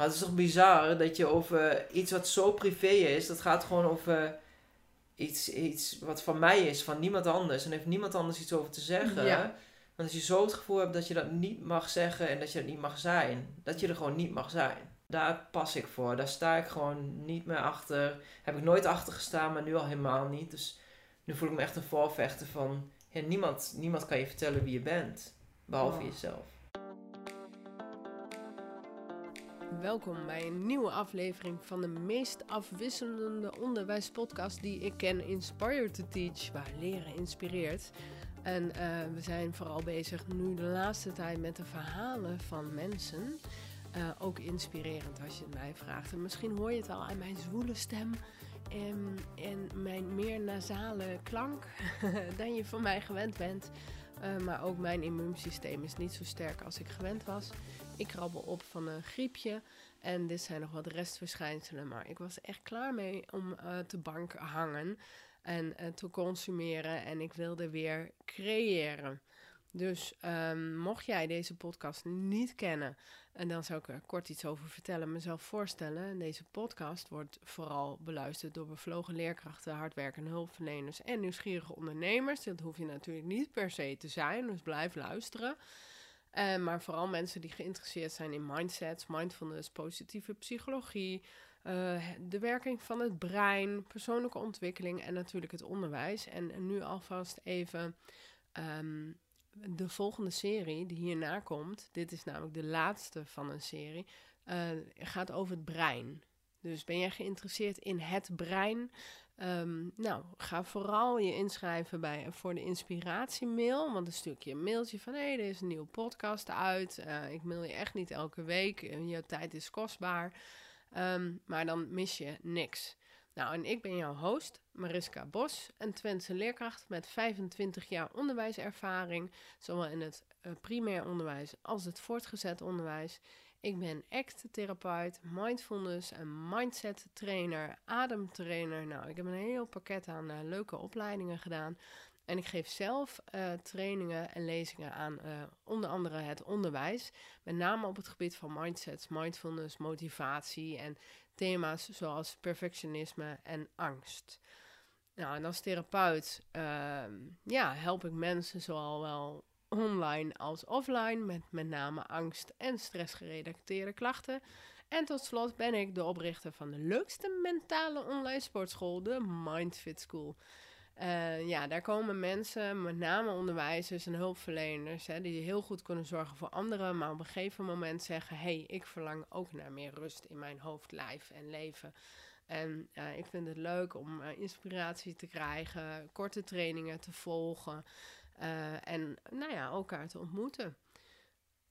Maar het is toch bizar dat je over iets wat zo privé is, dat gaat gewoon over iets, iets wat van mij is, van niemand anders. En heeft niemand anders iets over te zeggen. Ja. Want als je zo het gevoel hebt dat je dat niet mag zeggen en dat je dat niet mag zijn, dat je er gewoon niet mag zijn. Daar pas ik voor. Daar sta ik gewoon niet meer achter. Heb ik nooit achter gestaan, maar nu al helemaal niet. Dus nu voel ik me echt een voorvechter van... Ja, niemand, niemand kan je vertellen wie je bent. Behalve Oh. jezelf. Welkom bij een nieuwe aflevering van de meest afwisselende onderwijspodcast die ik ken, Inspire to Teach, waar leren inspireert. En eh, we zijn vooral bezig nu de laatste tijd met de verhalen van mensen. Eh, ook inspirerend als je het mij vraagt. En misschien hoor je het al aan mijn zwoele stem en, en mijn meer nasale klank dan je van mij gewend bent. Eh, maar ook mijn immuunsysteem is niet zo sterk als ik gewend was. Ik krabbel op van een griepje en dit zijn nog wat restverschijnselen. Maar ik was echt klaar mee om eh, te bank hangen en eh, te consumeren. En ik wilde weer creëren. Dus ehm, mocht jij deze podcast niet kennen, en dan zou ik er kort iets over vertellen, mezelf voorstellen. Deze podcast wordt vooral beluisterd door bevlogen leerkrachten, hardwerkende hulpverleners en nieuwsgierige ondernemers. Dat hoef je natuurlijk niet per se te zijn, dus blijf luisteren. Eh, maar vooral mensen die geïnteresseerd zijn in mindsets, mindfulness, positieve psychologie, eh, de werking van het brein, persoonlijke ontwikkeling en natuurlijk het onderwijs. En nu alvast even ehm, de volgende serie die hierna komt. Dit is namelijk de laatste van een serie. eh, gaat over het brein. Dus ben jij geïnteresseerd in het brein? Ehm, nou, ga vooral je inschrijven bij, voor de inspiratiemail. Want dan stuur ik je een mailtje van... hé, hey, er is een nieuwe podcast uit. Eh, ik mail je echt niet elke week. Eh, je tijd is kostbaar. Ehm, maar dan mis je niks. Nou, en ik ben jouw host, Mariska Bos, een Twentse leerkracht met 25 jaar onderwijservaring, zowel in het eh, primair onderwijs als het voortgezet onderwijs. Ik ben ACT-therapeut, mindfulness en mindset trainer, ademtrainer. Nou, ik heb een heel pakket aan eh, leuke opleidingen gedaan. En ik geef zelf eh, trainingen en lezingen aan eh, onder andere het onderwijs. Met name op het gebied van mindsets, mindfulness, motivatie en thema's zoals perfectionisme en angst. Nou, en als therapeut ehm, ja, help ik mensen zowel wel online als offline met met name angst en stressgerelateerde klachten. En tot slot ben ik de oprichter van de leukste mentale online sportschool, de Mindfit School. Eh, ja, daar komen mensen, met name onderwijzers en hulpverleners, hè, die heel goed kunnen zorgen voor anderen, maar op een gegeven moment zeggen: hé, hey, ik verlang ook naar meer rust in mijn hoofd, lijf en leven. En eh, ik vind het leuk om eh, inspiratie te krijgen, korte trainingen te volgen eh, en nou ja, elkaar te ontmoeten.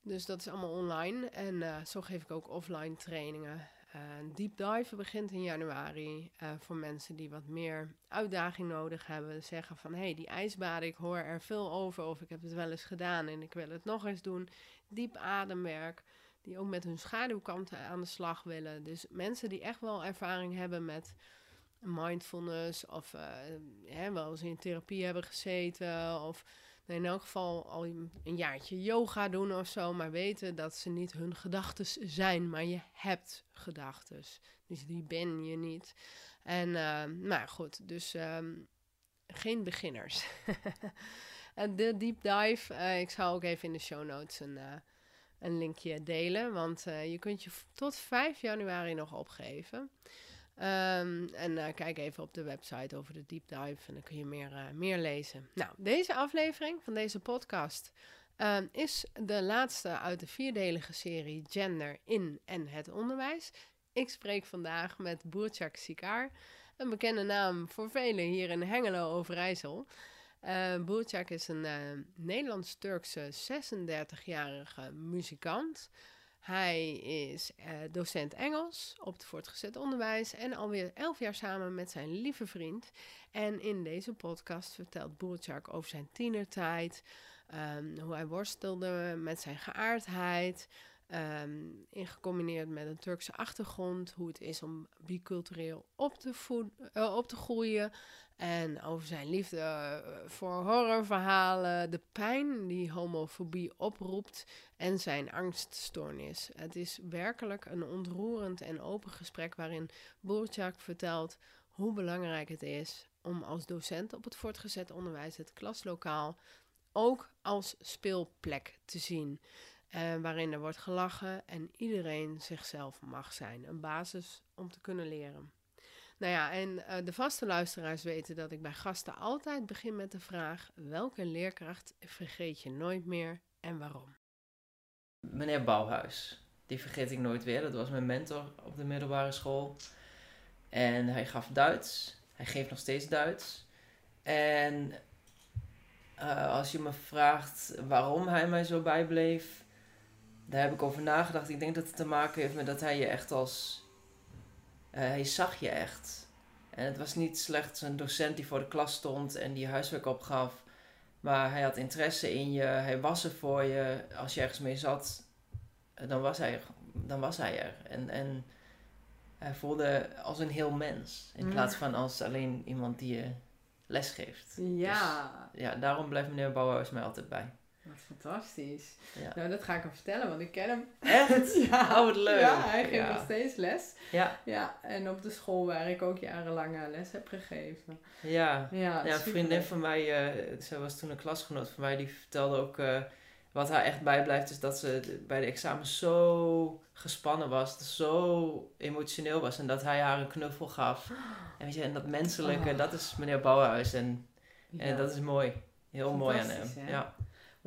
Dus dat is allemaal online en eh, zo geef ik ook offline trainingen. Uh, deep dive begint in januari voor mensen die wat meer uitdaging nodig hebben. Zeggen van hé, hey, die ijsbaden, ik hoor er veel over of ik heb het wel eens gedaan en ik wil het nog eens doen. Diep ademwerk, die ook met hun schaduwkanten aan de slag willen. Dus mensen die echt wel ervaring hebben met mindfulness of uh, hè, wel eens in therapie hebben gezeten of in elk geval al een jaartje yoga doen of zo, maar weten dat ze niet hun gedachten zijn, maar je hebt gedachten. Dus die ben je niet. En uh, nou goed, dus um, geen beginners. en de deep dive, uh, ik zal ook even in de show notes een, een linkje delen, want je kunt je tot 5 januari nog opgeven. Um, en uh, kijk even op de website over de deep dive en dan kun je meer, uh, meer lezen. Nou, deze aflevering van deze podcast uh, is de laatste uit de vierdelige serie Gender in en het onderwijs. Ik spreek vandaag met Boertjak Sikaar, een bekende naam voor velen hier in Hengelo Overijssel. Uh, Boertjak is een uh, Nederlands-Turkse 36-jarige muzikant. Hij is uh, docent Engels op het voortgezet onderwijs en alweer elf jaar samen met zijn lieve vriend. En in deze podcast vertelt Boertjak over zijn tienertijd, um, hoe hij worstelde met zijn geaardheid, Um, in gecombineerd met een Turkse achtergrond, hoe het is om bicultureel op te, uh, op te groeien. En over zijn liefde uh, voor horrorverhalen, de pijn die homofobie oproept en zijn angststoornis. Het is werkelijk een ontroerend en open gesprek waarin Burchak vertelt hoe belangrijk het is om als docent op het voortgezet onderwijs het klaslokaal ook als speelplek te zien. Uh, waarin er wordt gelachen en iedereen zichzelf mag zijn. Een basis om te kunnen leren. Nou ja, en uh, de vaste luisteraars weten dat ik bij gasten altijd begin met de vraag: welke leerkracht vergeet je nooit meer en waarom? Meneer Bouwhuis, die vergeet ik nooit weer. Dat was mijn mentor op de middelbare school. En hij gaf Duits. Hij geeft nog steeds Duits. En uh, als je me vraagt waarom hij mij zo bijbleef, daar heb ik over nagedacht. Ik denk dat het te maken heeft met dat hij je echt als. Uh, hij zag je echt. En het was niet slechts een docent die voor de klas stond en die huiswerk opgaf. Maar hij had interesse in je, hij was er voor je. Als je ergens mee zat, dan was hij, dan was hij er. En, en hij voelde als een heel mens. In plaats van als alleen iemand die je les geeft. Ja. Dus, ja, daarom blijft meneer Bouwhuis mij altijd bij. Wat fantastisch. Ja. Nou, dat ga ik hem vertellen, want ik ken hem. Echt? ja. Oh, wat leuk. Ja, hij geeft ja. nog steeds les. Ja. Ja, en op de school waar ik ook jarenlang les heb gegeven. Ja. Ja, ja een vriendin van mij, uh, zij was toen een klasgenoot van mij, die vertelde ook... Uh, wat haar echt bijblijft is dat ze bij de examens zo gespannen was, zo emotioneel was en dat hij haar een knuffel gaf. En, weet je, en dat menselijke, oh. dat is meneer Bouwhuis en, ja. en dat is mooi. Heel mooi aan hem. Hè? Ja.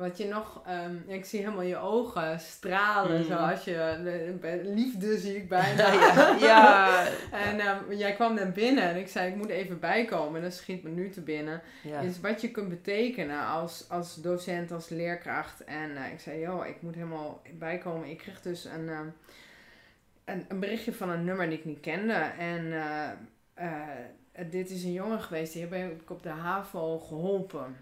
Wat je nog, um, ik zie helemaal je ogen stralen, mm. zoals je, de, liefde zie ik bijna. ja, ja. en um, jij kwam naar binnen en ik zei, ik moet even bijkomen. En dat schiet me nu te binnen. Ja. Is wat je kunt betekenen als, als docent, als leerkracht. En uh, ik zei, joh, ik moet helemaal bijkomen. Ik kreeg dus een, uh, een, een, berichtje van een nummer die ik niet kende. En uh, dit is een jongen geweest, die heb ik op de HAVO geholpen.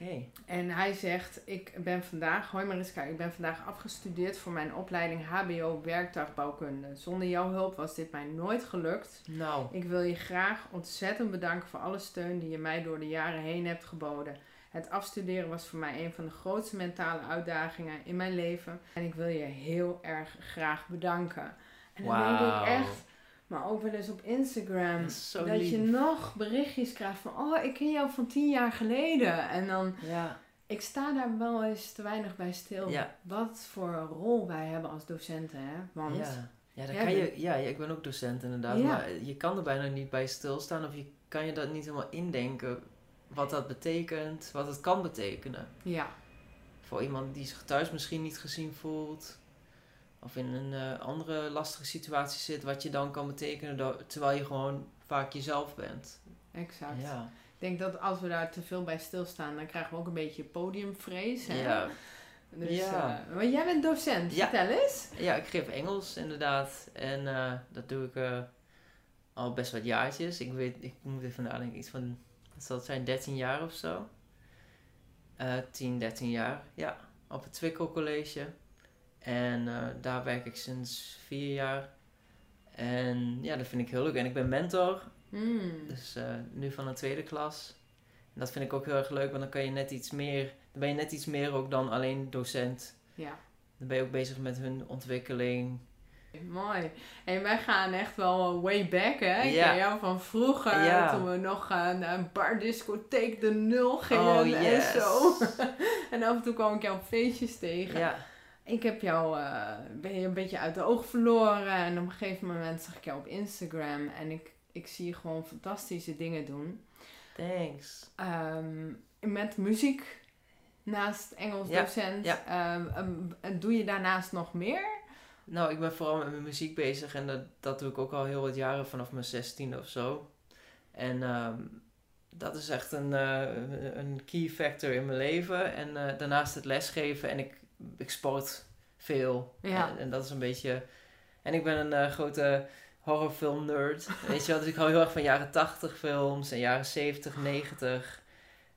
Okay. En hij zegt, ik ben vandaag, hoi Mariska, ik ben vandaag afgestudeerd voor mijn opleiding HBO werktuigbouwkunde. Zonder jouw hulp was dit mij nooit gelukt. Nou. Ik wil je graag ontzettend bedanken voor alle steun die je mij door de jaren heen hebt geboden. Het afstuderen was voor mij een van de grootste mentale uitdagingen in mijn leven. En ik wil je heel erg graag bedanken. En dan wow. denk ik echt, maar ook wel eens op Instagram. Dat, dat je nog berichtjes krijgt van, oh, ik ken jou van tien jaar geleden. En dan, ja. ik sta daar wel eens te weinig bij stil. Ja. Wat voor rol wij hebben als docenten, hè? Want, ja. Ja, dan kan je, ja, ik ben ook docent inderdaad, Ja. maar je kan er bijna niet bij stilstaan of je kan je dat niet helemaal indenken wat dat betekent, wat het kan betekenen. ja, Voor iemand die zich thuis misschien niet gezien voelt of in een eh, andere lastige situatie zit, wat je dan kan betekenen door- terwijl je gewoon vaak jezelf bent. exact. Ja, Ik denk dat als we daar te veel bij stilstaan, dan krijgen we ook een beetje podiumvrees. Hè? ja. Dus, Ja. eh, maar jij bent docent, Ja. vertel eens. ja, ik geef Engels inderdaad en eh, dat doe ik al best wat jaartjes. Ik weet, ik moet even nadenken, iets van, wat zal het zijn, 13 jaar of zo? Eh 10, 13 jaar, ja, op het Twickel College. En eh, daar werk ik sinds vier jaar. En ja, dat vind ik heel leuk. En ik ben mentor, Hmm. dus eh, nu van een tweede klas. En dat vind ik ook heel erg leuk, want dan kan je net iets meer, dan ben je net iets meer ook dan alleen docent. Ja, Dan ben je ook bezig met hun ontwikkeling. mooi. En wij gaan echt wel way back, hè? Ik Ja. jou van vroeger, Ja. toen we nog naar een bardiscotheek de nul gingen Oh, en yes. zo. en af en toe kwam ik jou op feestjes tegen. Ja, Ik heb jou, eh, ben je een beetje uit de oog verloren. En op een gegeven moment zag ik jou op Instagram. En ik, ik zie je gewoon fantastische dingen doen. thanks. Ehm, met muziek, naast Engels Ja, docent. ja. Ehm, ehm, doe je daarnaast nog meer? Nou, ik ben vooral met mijn muziek bezig en dat, dat doe ik ook al heel wat jaren, vanaf mijn 16 of zo. En dat is echt een, eh, een key factor in mijn leven. En eh, daarnaast het lesgeven en ik, ik sport veel. Ja. En, en dat is een beetje... En ik ben een eh, grote horrorfilm nerd. Weet je wel, dus ik hou heel erg van jaren 80 films en jaren 70, 90.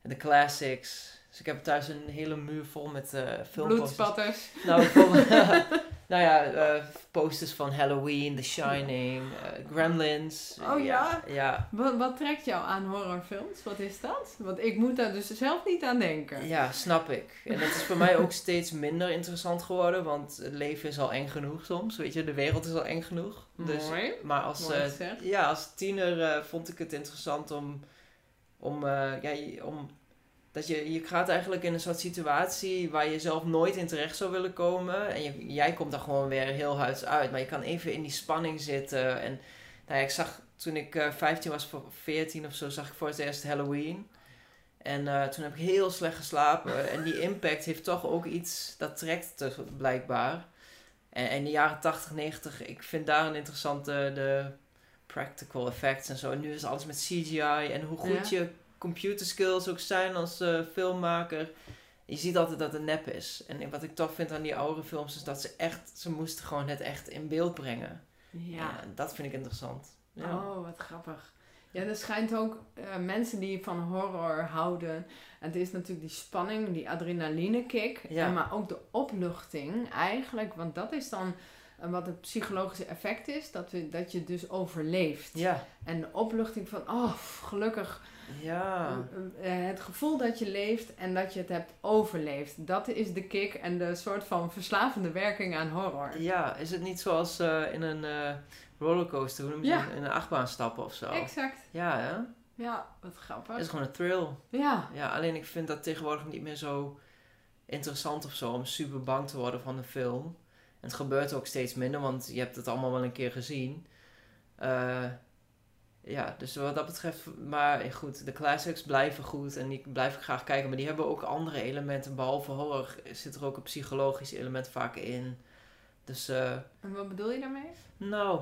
En de classics. Dus ik heb thuis een hele muur vol met eh filmposters. Bloedspatters. Nou, bijvoorbeeld, nou, ja, eh, posters van Halloween, The Shining, eh, Gremlins. Oh ja? Ja. Wat, wat trekt jou aan horrorfilms? Wat is dat? Want ik moet daar dus zelf niet aan denken. Ja, snap ik. En dat is voor mij ook steeds minder interessant geworden, want het leven is al eng genoeg soms. Weet je, de wereld is al eng genoeg. Dus, Mooi. maar als, Mooi eh, ja, als tiener vond ik het interessant om, om, ja, om dat je, je gaat eigenlijk in een soort situatie waar je zelf nooit in terecht zou willen komen. En je, jij komt daar gewoon weer heel huids uit. Maar je kan even in die spanning zitten. En nou ja, ik zag toen ik eh 15 was, voor 14 of zo, zag ik voor het eerst Halloween. En eh, toen heb ik heel slecht geslapen. En die impact heeft toch ook iets, dat trekt te, blijkbaar. En in de jaren 80, 90, ik vind daar een interessante de practical effects en zo. En nu is alles met CGI en hoe goed je computer skills ook zijn als eh, filmmaker. Je ziet altijd dat het nep is. En wat ik tof vind aan die oude films is dat ze echt, ze moesten gewoon het echt in beeld brengen. Ja. Dat vind ik interessant. Ja. Oh, wat grappig. Ja, er schijnt ook eh, mensen die van horror houden. Het is natuurlijk die spanning, die adrenaline kick. Ja. En maar ook de opluchting eigenlijk. Want dat is dan eh, wat het psychologische effect is. Dat, we, dat je dus overleeft. Ja. En de opluchting van, oh, gelukkig. Ja. eh, het gevoel dat je leeft en dat je het hebt overleefd. Dat is de kick en de soort van verslavende werking aan horror. Ja, is het niet zoals eh, in een eh, rollercoaster, hoe noem je Ja. In een achtbaan stappen of zo? Exact. Ja, hè? Ja, wat grappig. Het is gewoon een thrill. Ja. Ja, alleen ik vind dat tegenwoordig niet meer zo interessant of zo om super bang te worden van een film. En het gebeurt ook steeds minder, want je hebt het allemaal wel een keer gezien. Eh, ja, dus wat dat betreft, maar goed, de classics blijven goed en die blijf ik graag kijken. Maar die hebben ook andere elementen, behalve horror zit er ook een psychologisch element vaak in. Dus, eh, En wat bedoel je daarmee? nou,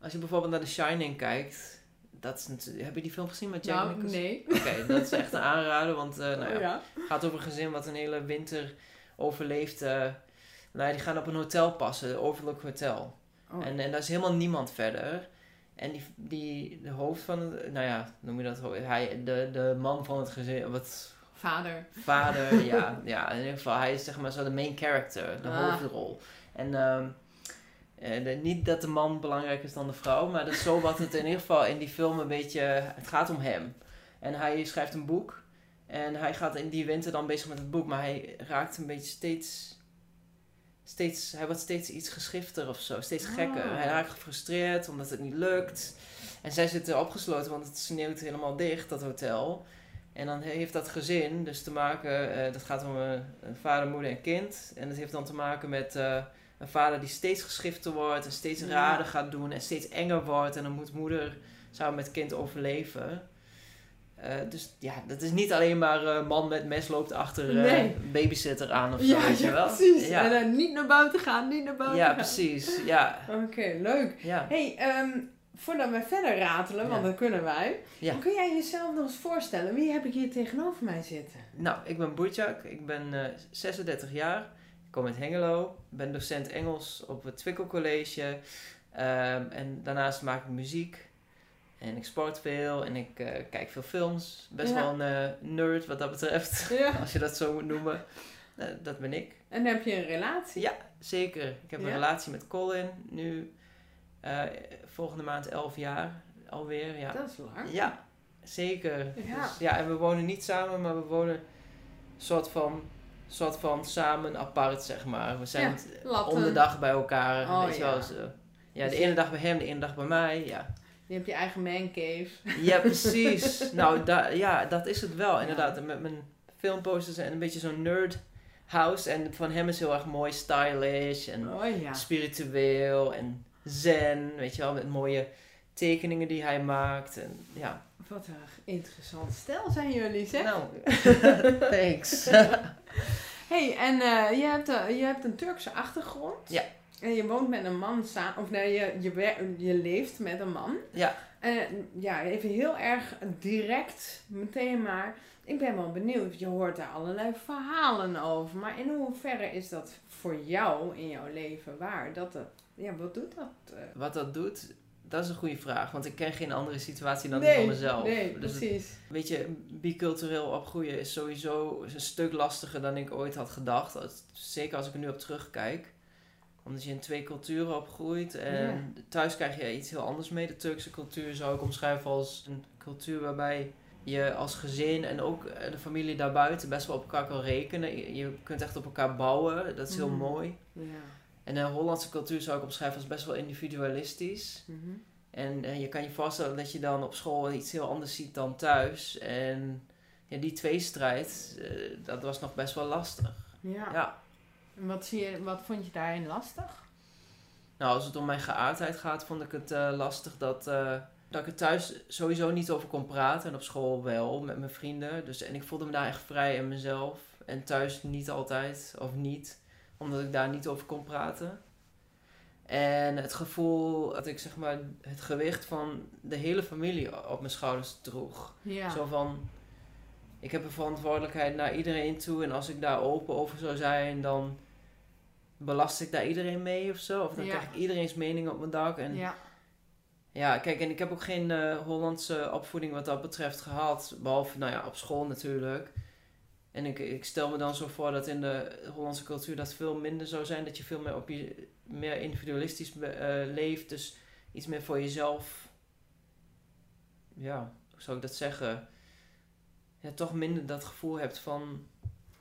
als je bijvoorbeeld naar The Shining kijkt, dat is natuurlijk, heb je die film gezien met Jack nou, Nicholson? nee. Oké, dat is echt een aanrader, want eh, nou ja, Oh, ja. het gaat over een gezin wat een hele winter overleeft. nou ja, die gaan op een hotel passen, de Overlook Hotel. Oh. En, en daar is helemaal niemand verder. En die, die de hoofd van het, nou ja, noem je dat, hij, de, de man van het gezin, wat Vader. vader, ja, ja, in ieder geval, hij is zeg maar zo de main character, de Ah. hoofdrol. En ehm, eh, niet dat de man belangrijker is dan de vrouw, maar dat is zo wat het in ieder geval in die film een beetje, het gaat om hem. En hij schrijft een boek en hij gaat in die winter dan bezig met het boek, maar hij raakt een beetje steeds, steeds hij wordt steeds iets geschifter of zo, steeds gekker. Ah. Hij raakt gefrustreerd omdat het niet lukt. En zij zitten opgesloten, want het sneeuwt helemaal dicht, dat hotel. En dan heeft dat gezin dus te maken, eh, dat gaat om een, een vader, moeder en kind. En dat heeft dan te maken met eh, een vader die steeds geschifter wordt en steeds Ja. raarder gaat doen en steeds enger wordt. En dan moet moeder samen met kind overleven. Eh, dus ja, dat is niet alleen maar eh, man met mes loopt achter Nee. een babysitter aan of zo, Ja, weet je ja, wel. precies. Ja, En dan niet naar buiten gaan, niet naar buiten ja gaan. precies. Ja, Oké, leuk. ja. hey, ehm, voordat we verder ratelen, want dat kunnen wij. Ja. Kun jij jezelf nog eens voorstellen? Wie heb ik hier tegenover mij zitten? Nou, ik ben Boetjak, ik ben eh, 36 jaar, ik kom uit Hengelo, ben docent Engels op het Twickel College Ehm, en daarnaast maak ik muziek en ik sport veel en ik eh, kijk veel films. Best Ja. wel een eh, nerd wat dat betreft, Ja. als je dat zo moet noemen. Eh, dat ben ik. En heb je een relatie? Ja. Zeker, ik heb Ja? een relatie met Colin, nu volgende maand 11 jaar alweer. Ja, Dat is lang. ja zeker. Ja. Dus, ja, en we wonen niet samen, maar we wonen soort van, soort van samen apart, zeg maar. We zijn Ja, om de dag bij elkaar. Oh, weet je ja. wel, zo. Ja, Dus de je- ene dag bij hem, de ene dag bij mij. Ja, Je hebt je eigen mancave. ja precies. nou, da, ja, dat is het wel, inderdaad. Met mijn filmposters en een beetje zo'n nerd house. En van hem is heel erg mooi stylish en Oh ja. spiritueel en zen. Weet je wel, met mooie tekeningen die hij maakt. En, ja. Wat een interessant stel zijn jullie, zeg. Nou, thanks. hey, en eh, je, hebt, eh, je hebt een Turkse achtergrond. Ja. En je woont met een man samen, of nee, je, je, je leeft met een man. Ja. En ja, even heel erg direct, meteen maar. Ik ben wel benieuwd, je hoort daar allerlei verhalen over. Maar in hoeverre is dat voor jou in jouw leven waar? Dat, ja, wat doet dat? eh? Wat dat doet, dat is een goede vraag. Want ik ken geen andere situatie dan die van mezelf. Nee, Dus het- precies. weet je, bicultureel opgroeien is sowieso een stuk lastiger dan ik ooit had gedacht. Zeker als ik er nu op terugkijk. Omdat je in twee culturen opgroeit. En thuis krijg je iets heel anders mee. De Turkse cultuur zou ik omschrijven als een cultuur waarbij je als gezin en ook eh, de familie daarbuiten best wel op elkaar kan rekenen. Je, kunt echt op elkaar bouwen. Dat is heel Mhm. mooi. Ja. En de Hollandse cultuur zou ik omschrijven als best wel individualistisch. Mhm. En eh, je kan je voorstellen dat je dan op school iets heel anders ziet dan thuis. En ja, die tweestrijd, eh dat was nog best wel lastig. Ja. Ja. En wat, zie je, wat vond je daarin lastig? Nou, als het om mijn geaardheid gaat, vond ik het eh, lastig dat, eh, dat ik er thuis sowieso niet over kon praten. En op school wel, met mijn vrienden. Dus, en ik voelde me daar echt vrij in mezelf. En thuis niet altijd, of niet. Omdat ik daar niet over kon praten. En het gevoel dat ik zeg maar het gewicht van de hele familie op mijn schouders droeg. Ja. Zo van, ik heb een verantwoordelijkheid naar iedereen toe. En als ik daar open over zou zijn, dan belast ik daar iedereen mee of zo. Of dan Ja. krijg ik iedereen's mening op mijn dak. En ja, ja. kijk, en ik heb ook geen eh, Hollandse opvoeding wat dat betreft gehad. Behalve, nou ja, op school natuurlijk. En ik, ik stel me dan zo voor dat in de Hollandse cultuur dat veel minder zou zijn. Dat je veel meer op je meer individualistisch eh, leeft. Dus iets meer voor jezelf. Ja, hoe zou ik dat zeggen? Ja, toch minder dat gevoel hebt van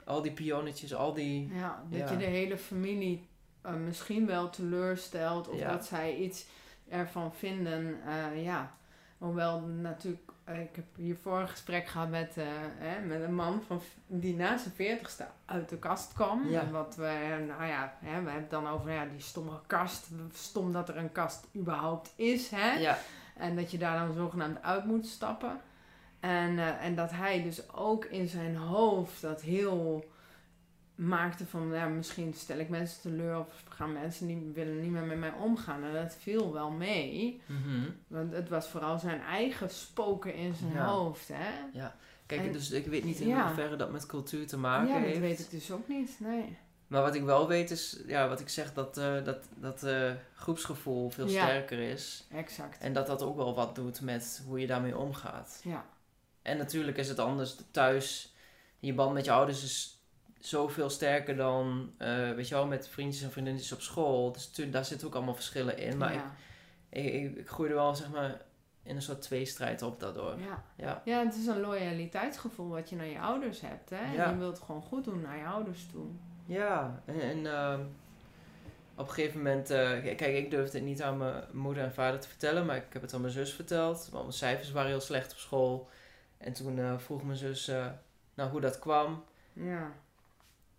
al die pionnetjes, al die. Ja, dat Ja. je de hele familie eh, misschien wel teleurstelt of Ja. dat zij iets ervan vinden. eh, ja, hoewel natuurlijk, eh, ik heb hiervoor een gesprek gehad met, hè, met een man van, die na zijn veertigste uit de kast kwam. Ja. En wat we, nou ja, hè, we hebben het dan over ja, die stomme kast. Stom dat er een kast überhaupt is, hè. Ja, En dat je daar dan zogenaamd uit moet stappen. En, eh, en dat hij dus ook in zijn hoofd dat heel maakte van, ja, misschien stel ik mensen teleur of gaan mensen niet, willen niet meer met mij omgaan. En dat viel wel mee. mhm. Want het was vooral zijn eigen spoken in zijn Ja. hoofd, hè? Kijk, En- dus ik weet niet in Ja. hoeverre dat met cultuur te maken ja, dat heeft. weet ik dus ook niet, nee. Maar wat ik wel weet is, ja, wat ik zeg, dat, eh, dat, dat eh, groepsgevoel veel Ja. sterker is. Exact. En dat dat ook wel wat doet met hoe je daarmee omgaat. Ja, En natuurlijk is het anders thuis. Je band met je ouders is zoveel sterker dan, eh, weet je wel, met vriendjes en vriendinnetjes op school. Dus daar zitten ook allemaal verschillen in. Maar ja, ik, ik, ik, ik groeide wel, zeg maar, in een soort tweestrijd op daardoor. ja. Ja. Ja, het is een loyaliteitsgevoel wat je naar je ouders hebt, hè? Ja. Je wilt gewoon goed doen naar je ouders toe. Ja, en, en ehm, op een gegeven moment, eh, kijk, ik durfde het niet aan mijn moeder en vader te vertellen, maar ik heb het aan mijn zus verteld. Want mijn cijfers waren heel slecht op school. En toen eh, vroeg mijn zus eh, nou, hoe dat kwam. Ja.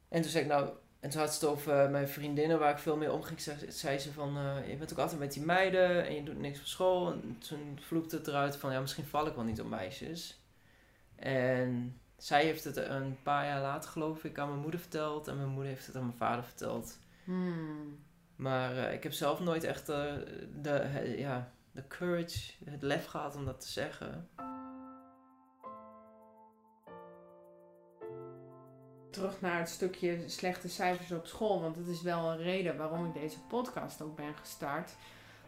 En toen zei ik, nou, en toen had ze het over eh, mijn vriendinnen waar ik veel mee omging. Zei, zei ze van, je bent ook altijd met die meiden en je doet niks op school. En toen vloekte het eruit van, ja, misschien val ik wel niet op meisjes. En zij heeft het een paar jaar later, geloof ik, aan mijn moeder verteld. En mijn moeder heeft het aan mijn vader verteld. Hmm. Maar ik heb zelf nooit echt de, ja, de courage, het lef gehad om dat te zeggen. Terug naar het stukje slechte cijfers op school. Want het is wel een reden waarom ik deze podcast ook ben gestart.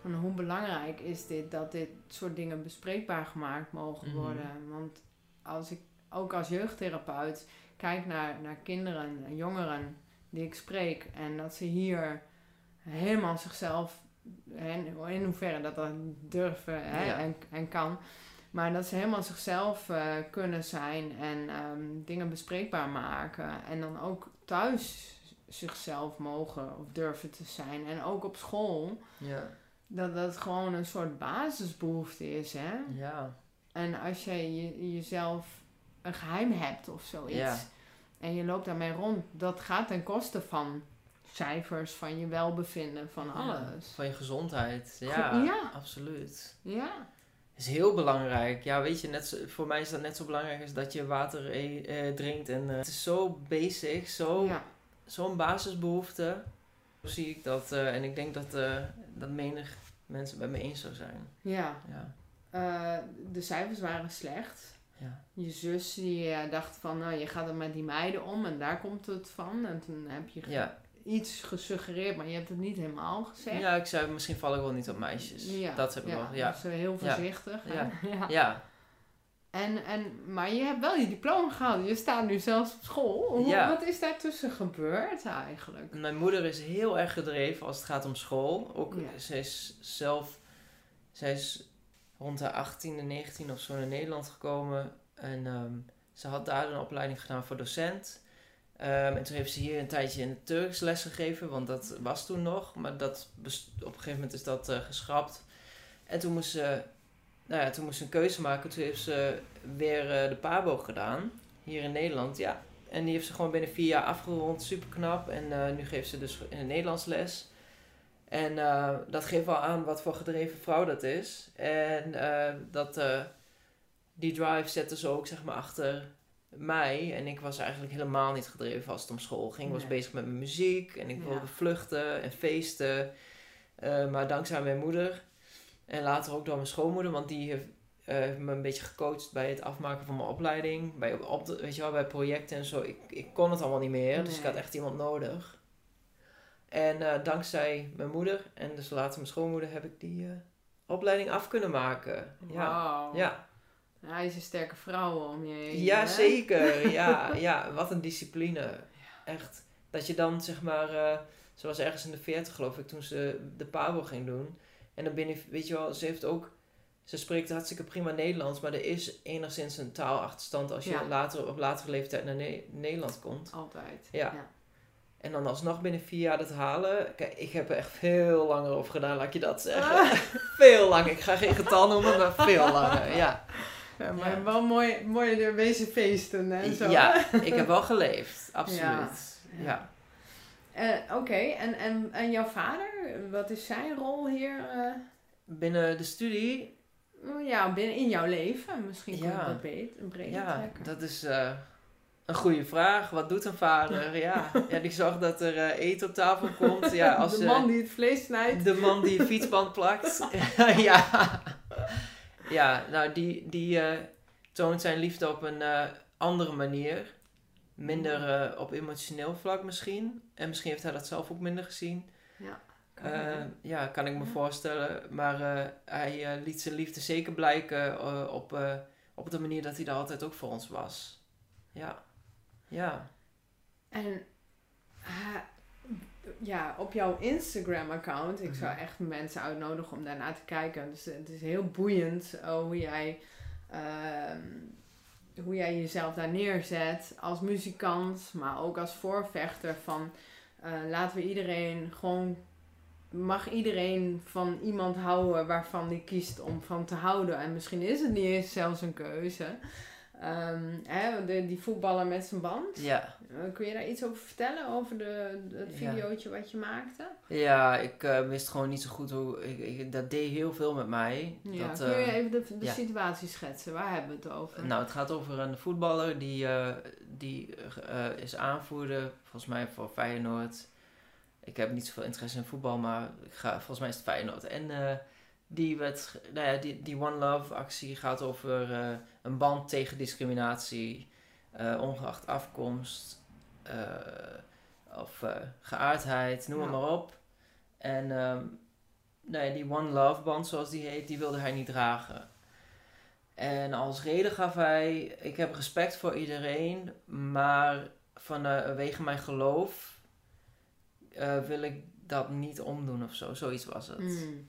En hoe belangrijk is dit dat dit soort dingen bespreekbaar gemaakt mogen Mhm. worden? Want als ik ook als jeugdtherapeut kijk naar, naar kinderen en jongeren die ik spreek. En dat ze hier helemaal zichzelf, en in hoeverre dat dat durven hè, Ja. en, en kan. Maar dat ze helemaal zichzelf eh, kunnen zijn en ehm, dingen bespreekbaar maken. En dan ook thuis zichzelf mogen of durven te zijn. En ook op school. Ja. Dat dat gewoon een soort basisbehoefte is. Hè? Ja. En als je, je jezelf een geheim hebt of zoiets. Ja. En je loopt daarmee rond. Dat gaat ten koste van cijfers, van je welbevinden, van Ja, alles. van je gezondheid. Go- ja. absoluut. Ja. Is heel belangrijk. Ja, weet je, net zo, voor mij is dat net zo belangrijk als dat je water e- eh, drinkt. En eh, het is zo basic, ja. zo'n basisbehoefte. Zo zie ik dat. eh, en ik denk dat, dat menig mensen bij me eens zou zijn. ja. Ja. De cijfers waren slecht. Ja. Je zus die dacht van, nou, je gaat er met die meiden om en daar komt het van. En toen heb je Ja. Iets gesuggereerd, maar je hebt het niet helemaal gezegd. ja, ik zei misschien val ik wel niet op meisjes. Ja, Dat heb ik ja, wel. Ja. Dus eh, heel voorzichtig. Ja. ja. Ja. En, en, maar je hebt wel je diploma gehaald. Je staat nu zelfs op school. Hoe, Ja. Wat is daartussen gebeurd eigenlijk? Mijn moeder is heel erg gedreven als het gaat om school. Ook. Zij is zelf, zij is rond haar 18e, 19 of zo naar Nederland gekomen. En ehm, ze had daar een opleiding gedaan voor docent. Ehm, en toen heeft ze hier een tijdje in het Turks les gegeven, want dat was toen nog. Maar dat op een gegeven moment is dat eh, geschrapt. En toen moest ze, nou ja, toen moest ze een keuze maken. Toen heeft ze weer eh, de PABO gedaan, hier in Nederland. Ja, en die heeft ze gewoon binnen vier jaar afgerond. Super knap. En eh, nu geeft ze dus in het Nederlands les. En dat geeft wel aan wat voor gedreven vrouw dat is. En dat, die drive zette ze ook zeg maar achter mij. En ik was eigenlijk helemaal niet gedreven als het om school ging. Ik was bezig met mijn muziek. En ik Ja. wilde vluchten en feesten. Eh, maar dankzij mijn moeder. En later ook door mijn schoonmoeder. Want die heeft eh, heeft me een beetje gecoacht bij het afmaken van mijn opleiding. Bij, op, weet je wel, bij projecten en zo. Ik, ik kon het allemaal niet meer. Dus ik had echt iemand nodig. En eh, dankzij mijn moeder en dus later mijn schoonmoeder heb ik die opleiding af kunnen maken. Ja, Wauw. Ja. Hij is een sterke vrouw om je heen. ja hè? zeker. Ja, ja, wat een discipline. Echt. Dat je dan zeg maar, eh ze was ergens in de 40 geloof ik toen ze de Pabo ging doen. En dan binnen, weet je wel, ze heeft ook, ze spreekt hartstikke prima Nederlands, maar er is enigszins een taalachterstand als je Ja. later, op latere leeftijd naar Ne- Nederland komt. Altijd. Ja. En dan alsnog binnen vier jaar dat halen. Kijk, ik heb er echt veel langer over gedaan, laat ik je dat zeggen. Ah. veel langer. Ik ga geen getal noemen, maar veel langer. Ja. Ja, maar Ja. wel mooi, mooi wezen feesten en zo. ja, ik heb wel geleefd. Absoluut. Ja. Ja. Eh, Oké, en, en, en jouw vader, wat is zijn rol hier? eh, Binnen de studie, ja, binnen in jouw leven? Misschien je Ja. dat beter, breder ja, trekken. dat is eh, een goede vraag. Wat doet een vader? Ja, ja die zorgt dat er eten op tafel komt. Ja, als, de man die het vlees snijdt. De man die een fietsband plakt. ja. Ja, nou die, die eh, toont zijn liefde op een eh, andere manier. Minder eh, op emotioneel vlak misschien. En misschien heeft hij dat zelf ook minder gezien. Kan Eh, wel. ja, kan ik me Ja. voorstellen. Maar hij liet zijn liefde zeker blijken op, op de manier dat hij er altijd ook voor ons was. Ja. Ja. En ja, op jouw Instagram-account, ik zou Mhm. echt mensen uitnodigen om daarnaar te kijken. Dus het is heel boeiend eh, hoe jij. ehm, hoe jij jezelf daar neerzet als muzikant, maar ook als voorvechter van eh, laten we iedereen gewoon mag iedereen van iemand houden waarvan die kiest om van te houden. En misschien is het niet eens zelfs een keuze. Ehm, hè, de, die voetballer met zijn band. Ja. Eh, kun je daar iets over vertellen? Over de, het Ja. videootje wat je maakte? Ja, ik eh, wist gewoon niet zo goed hoe... Ik, ik, dat deed heel veel met mij. Ja, dat, kun je eh, even de, de ja. situatie schetsen? Waar hebben we het over? Nou, het gaat over een voetballer die, die is aanvoerder, volgens mij voor Feyenoord. Ik heb niet zoveel interesse in voetbal, maar ik ga, volgens mij is het Feyenoord. En die, werd, nou ja, die, die One Love actie gaat over eh, een band tegen discriminatie, eh, ongeacht afkomst eh, of geaardheid, noem het Ja. maar op. En ehm, nee, die One Love band, zoals die heet, die wilde hij niet dragen. En als reden gaf hij: Ik heb respect voor iedereen, maar vanwege mijn geloof wil ik dat niet omdoen of zo. Zoiets was het. Mm.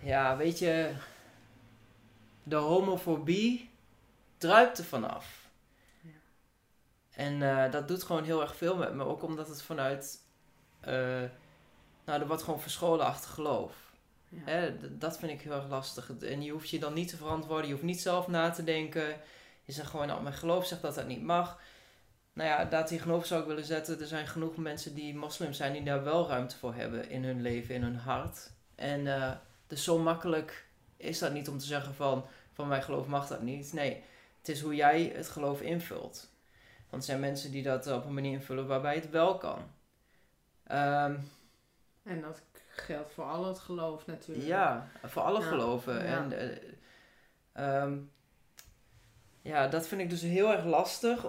Ja, weet je, de homofobie druipt er vanaf. Ja. En eh, dat doet gewoon heel erg veel met me. Ook omdat het vanuit, eh, nou, er wordt gewoon verscholen achter geloof. Ja. Hè, dat vind ik heel erg lastig. En je hoeft je dan niet te verantwoorden. Je hoeft niet zelf na te denken. Je zegt gewoon, nou, mijn geloof zegt dat dat niet mag. Nou ja, daar tegenover zou ik willen zetten. Er zijn genoeg mensen die moslim zijn die daar wel ruimte voor hebben in hun leven, in hun hart. En eh, dus zo makkelijk is dat niet om te zeggen van, van mijn geloof mag dat niet. Nee, het is hoe jij het geloof invult. Want er zijn mensen die dat op een manier invullen waarbij het wel kan. Ehm, En dat geldt voor al het geloof natuurlijk. Ja, voor alle Ja, geloven. ja. En eh, ehm, ja, dat vind ik dus heel erg lastig.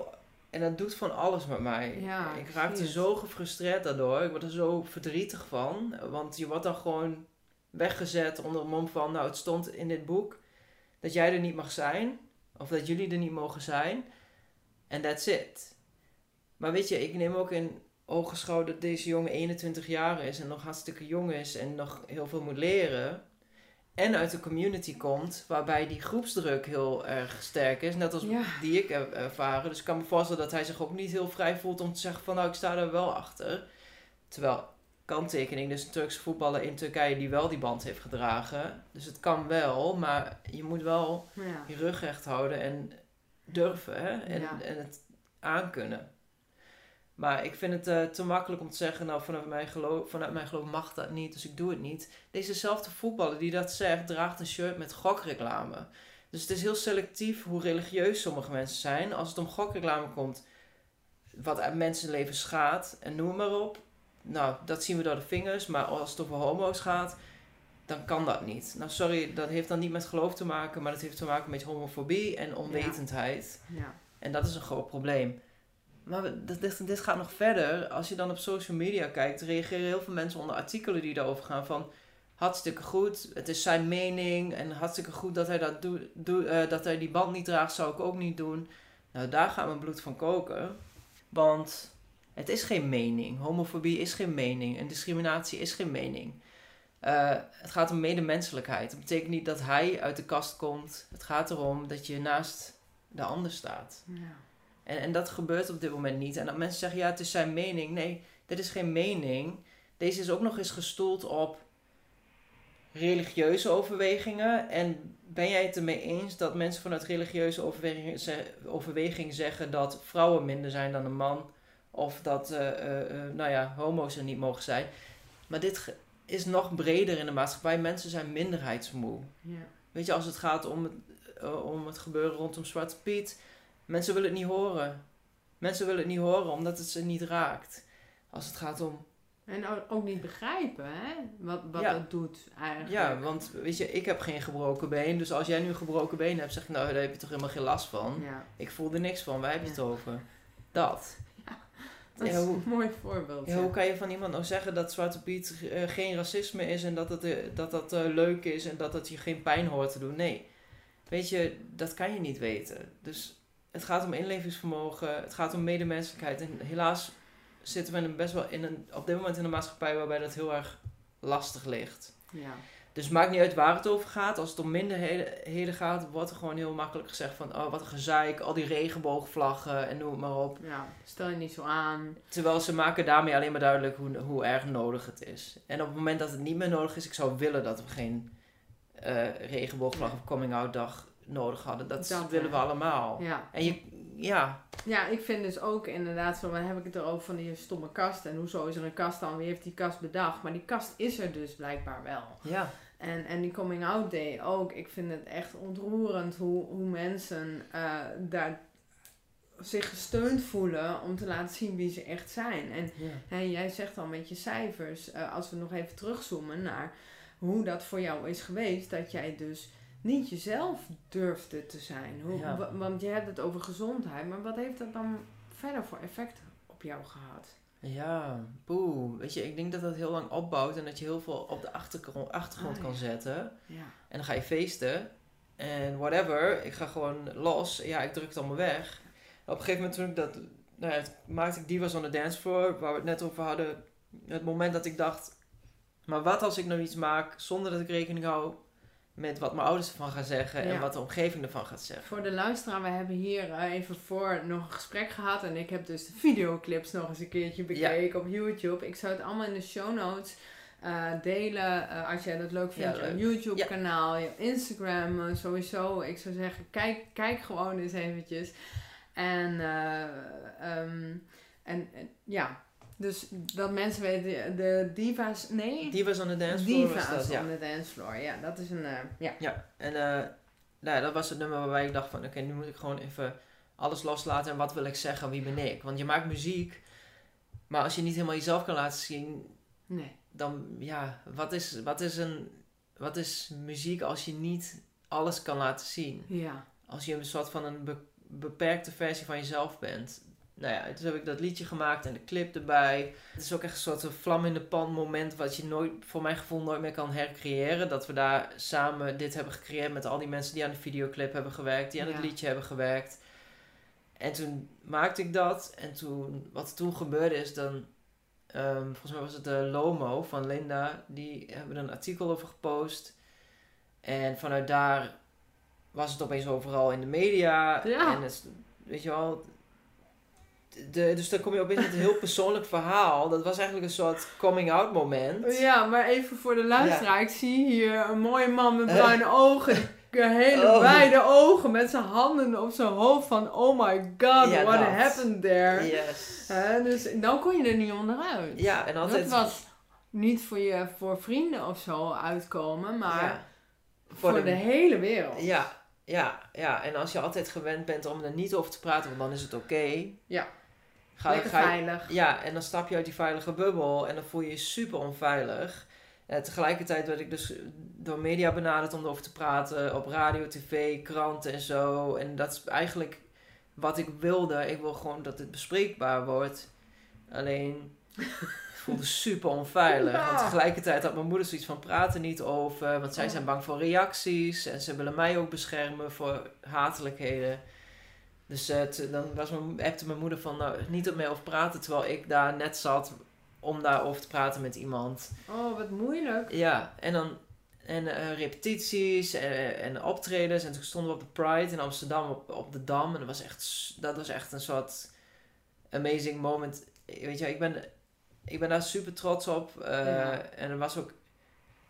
En dat doet van alles met mij. Ja, ik raakte zo gefrustreerd daardoor. Ik word er zo verdrietig van. Want je wordt dan gewoon weggezet onder mom van... Nou, het stond in dit boek. dat jij er niet mag zijn. Of dat jullie er niet mogen zijn. En that's it. Maar weet je, ik neem ook in ogenschouw dat deze jongen 21 jaar is en nog hartstikke jong is en nog heel veel moet leren. En uit de community komt waarbij die groepsdruk heel erg sterk is. Net als Ja. die ik heb ervaren. Dus ik kan me voorstellen dat hij zich ook niet heel vrij voelt om te zeggen van nou ik sta er wel achter. Terwijl, kanttekening, dus een Turkse voetballer in Turkije die wel die band heeft gedragen. Dus het kan wel, maar je moet wel Ja. je rug recht houden en durven hè? En, Ja. en het aankunnen. Maar ik vind het eh, te makkelijk om te zeggen, nou vanuit mijn, geloof, vanuit mijn geloof mag dat niet, dus ik doe het niet. Dezezelfde voetballer die dat zegt, draagt een shirt met gokreclame. Dus het is heel selectief hoe religieus sommige mensen zijn. Als het om gokreclame komt, wat uit mensenleven schaadt en noem maar op. Nou, dat zien we door de vingers. Maar als het over homo's gaat, dan kan dat niet. Nou, sorry, dat heeft dan niet met geloof te maken, maar dat heeft te maken met homofobie en onwetendheid. Ja. En dat is een groot probleem. Maar dit, dit, dit gaat nog verder. Als je dan op social media kijkt, reageren heel veel mensen onder artikelen die daarover gaan van hartstikke goed, het is zijn mening en hartstikke goed dat hij dat doet, doe, eh, dat hij die band niet draagt, zou ik ook niet doen. Nou, daar gaat mijn bloed van koken. Want het is geen mening. Homofobie is geen mening en discriminatie is geen mening. Eh, het gaat om medemenselijkheid. Dat betekent niet dat hij uit de kast komt. Het gaat erom dat je naast de ander staat. Ja. En, en dat gebeurt op dit moment niet. En dat mensen zeggen, ja, het is zijn mening. Nee, dit is geen mening. Deze is ook nog eens gestoeld op religieuze overwegingen. En ben jij het ermee eens dat mensen vanuit religieuze overwegingen, ze- overweging zeggen dat vrouwen minder zijn dan een man? Of dat, eh, eh, eh, nou ja, homo's er niet mogen zijn. Maar dit is nog breder in de maatschappij. Mensen zijn minderheidsmoe. Ja. Weet je, als het gaat om het, om het gebeuren rondom Zwarte Piet. Mensen willen het niet horen. Mensen willen het niet horen omdat het ze niet raakt. Als het gaat om... En ook- ook niet begrijpen, hè? Wat, wat Ja. dat doet eigenlijk. Ja, want weet je, ik heb geen gebroken been. Dus als jij nu een gebroken been hebt, zeg ik, nou, daar heb je toch helemaal geen last van. Ja. Ik voel er niks van. Waar heb je Ja. het over? Dat. Dat Ja, is hoe- een mooi voorbeeld. Ja, hoe kan je van iemand nou zeggen dat Zwarte Piet eh, geen racisme is en dat het, eh, dat, dat eh, leuk is en dat het je geen pijn hoort te doen? Nee. Weet je, dat kan je niet weten. Dus het gaat om inlevingsvermogen, het gaat om medemenselijkheid. En helaas zitten we in een best wel in een, op dit moment in een maatschappij waarbij dat heel erg lastig ligt. Ja. Dus het maakt niet uit waar het over gaat. Als het om minderheden gaat, wordt er gewoon heel makkelijk gezegd van... Oh, wat een gezeik, al die regenboogvlaggen en noem het maar op. ja, stel je niet zo aan. Terwijl ze maken daarmee alleen maar duidelijk hoe, hoe erg nodig het is. En op het moment dat het niet meer nodig is, ik zou willen dat we geen eh regenboogvlag of coming out dag nodig hadden. Dat, Dat, willen we allemaal. Ja. En je, ja, ja, ik vind dus ook inderdaad van, dan heb ik het erover van die stomme kast. En hoezo is er een kast dan? Wie heeft die kast bedacht? Maar die kast is er dus blijkbaar wel. ja, En, en die coming out day ook. Ik vind het echt ontroerend hoe, hoe mensen eh, daar zich gesteund voelen om te laten zien wie ze echt zijn. En ja. hè, jij zegt al met je cijfers, eh, als we nog even terugzoomen naar hoe dat voor jou is geweest, dat jij dus niet jezelf durfde te zijn. Hoe, Ja. Want je hebt het over gezondheid, maar wat heeft dat dan verder voor effect op jou gehad? Ja, poeh. Weet je, ik denk dat dat heel lang opbouwt en dat je heel veel op de achtergrond, achtergrond Ah, kan ja. zetten. Ja. En dan ga je feesten. En whatever, ik ga gewoon los. Ja, ik druk het allemaal weg. Op een gegeven moment toen ik dat... Nou ja, maakte ik Divas on the Dance Floor, waar we het net over hadden. Het moment dat ik dacht... Maar wat als ik nou iets maak zonder dat ik rekening hou met wat mijn ouders ervan gaan zeggen en wat de omgeving ervan gaat zeggen. Voor de luisteraar, we hebben hier eh, even voor nog een gesprek gehad. En ik heb dus de videoclips nog eens een keertje bekeken op YouTube. Ik zou het allemaal in de show notes eh, delen. eh, als jij dat leuk vindt, Ja, je. YouTube kanaal, je Instagram sowieso. Ik zou zeggen, kijk, kijk gewoon eens eventjes. En, eh, ehm, en, en ja, dus dat mensen weten, de divas, nee? Divas on the Dance Floor was Divas dat, ja. on the dance floor. Ja, dat is een, eh, ja. Ja, en eh, nou ja, dat was het nummer waarbij ik dacht van... Oké, nu moet ik gewoon even alles loslaten. En wat wil ik zeggen? Wie ben ik? Want je maakt muziek. Maar als je niet helemaal jezelf kan laten zien... Nee. Dan, ja, wat is, wat is, een, wat is muziek als je niet alles kan laten zien? Ja. Als je een soort van een be- beperkte versie van jezelf bent. Nou ja, dus heb ik dat liedje gemaakt en de clip erbij. Het is ook echt een soort vlam in de pan moment wat je nooit, voor mijn gevoel nooit meer kan hercreëren. Dat we daar samen dit hebben gecreëerd met al die mensen die aan de videoclip hebben gewerkt, die aan Ja. het liedje hebben gewerkt. En toen maakte ik dat en toen, wat er toen gebeurde is dan, ehm, volgens mij was het de Lomo van Linda, die hebben er een artikel over gepost. En vanuit daar was het opeens overal in de media. Ja. En het, weet je wel, de, dus dan kom je opeens met een heel persoonlijk verhaal. Dat was eigenlijk een soort coming-out moment. Ja, maar even voor de luisteraar. Ik zie hier een mooie man met Eh. bruine ogen. Hele Oh. wijde ogen met zijn handen op zijn hoofd van oh my god, Ja, what dat. happened there. Yes. Dus dan kon je er niet onderuit. Ja, en altijd... Dat was niet voor je voor vrienden of zo uitkomen, maar ja, voor, de, hele wereld. Ja, ja, ja. En als je altijd gewend bent om er niet over te praten, want dan is het oké. Ja. Ga, Lekker ga veilig. Ja, en dan stap je uit die veilige bubbel en dan voel je je super onveilig. En tegelijkertijd werd ik dus door media benaderd om erover te praten. Op radio, tv, kranten en zo. En dat is eigenlijk wat ik wilde. Ik wil gewoon dat het bespreekbaar wordt. Alleen, ik voelde super onveilig. Ja. Want tegelijkertijd had mijn moeder zoiets van praten niet over. Want zij Oh. zijn bang voor reacties. En ze willen mij ook beschermen voor hatelijkheden. Dus eh, t- dan was mijn, appte mijn moeder van nou, niet op mij over praten. Terwijl ik daar net zat om daarover te praten met iemand. Oh, wat moeilijk. Ja, en dan en, eh, repetities en, en optredens. En toen stonden we op de Pride in Amsterdam op, op de Dam. En dat was, echt, dat was echt een soort amazing moment. Weet je, ik ben, ik ben daar super trots op. eh, Ja. En er was ook...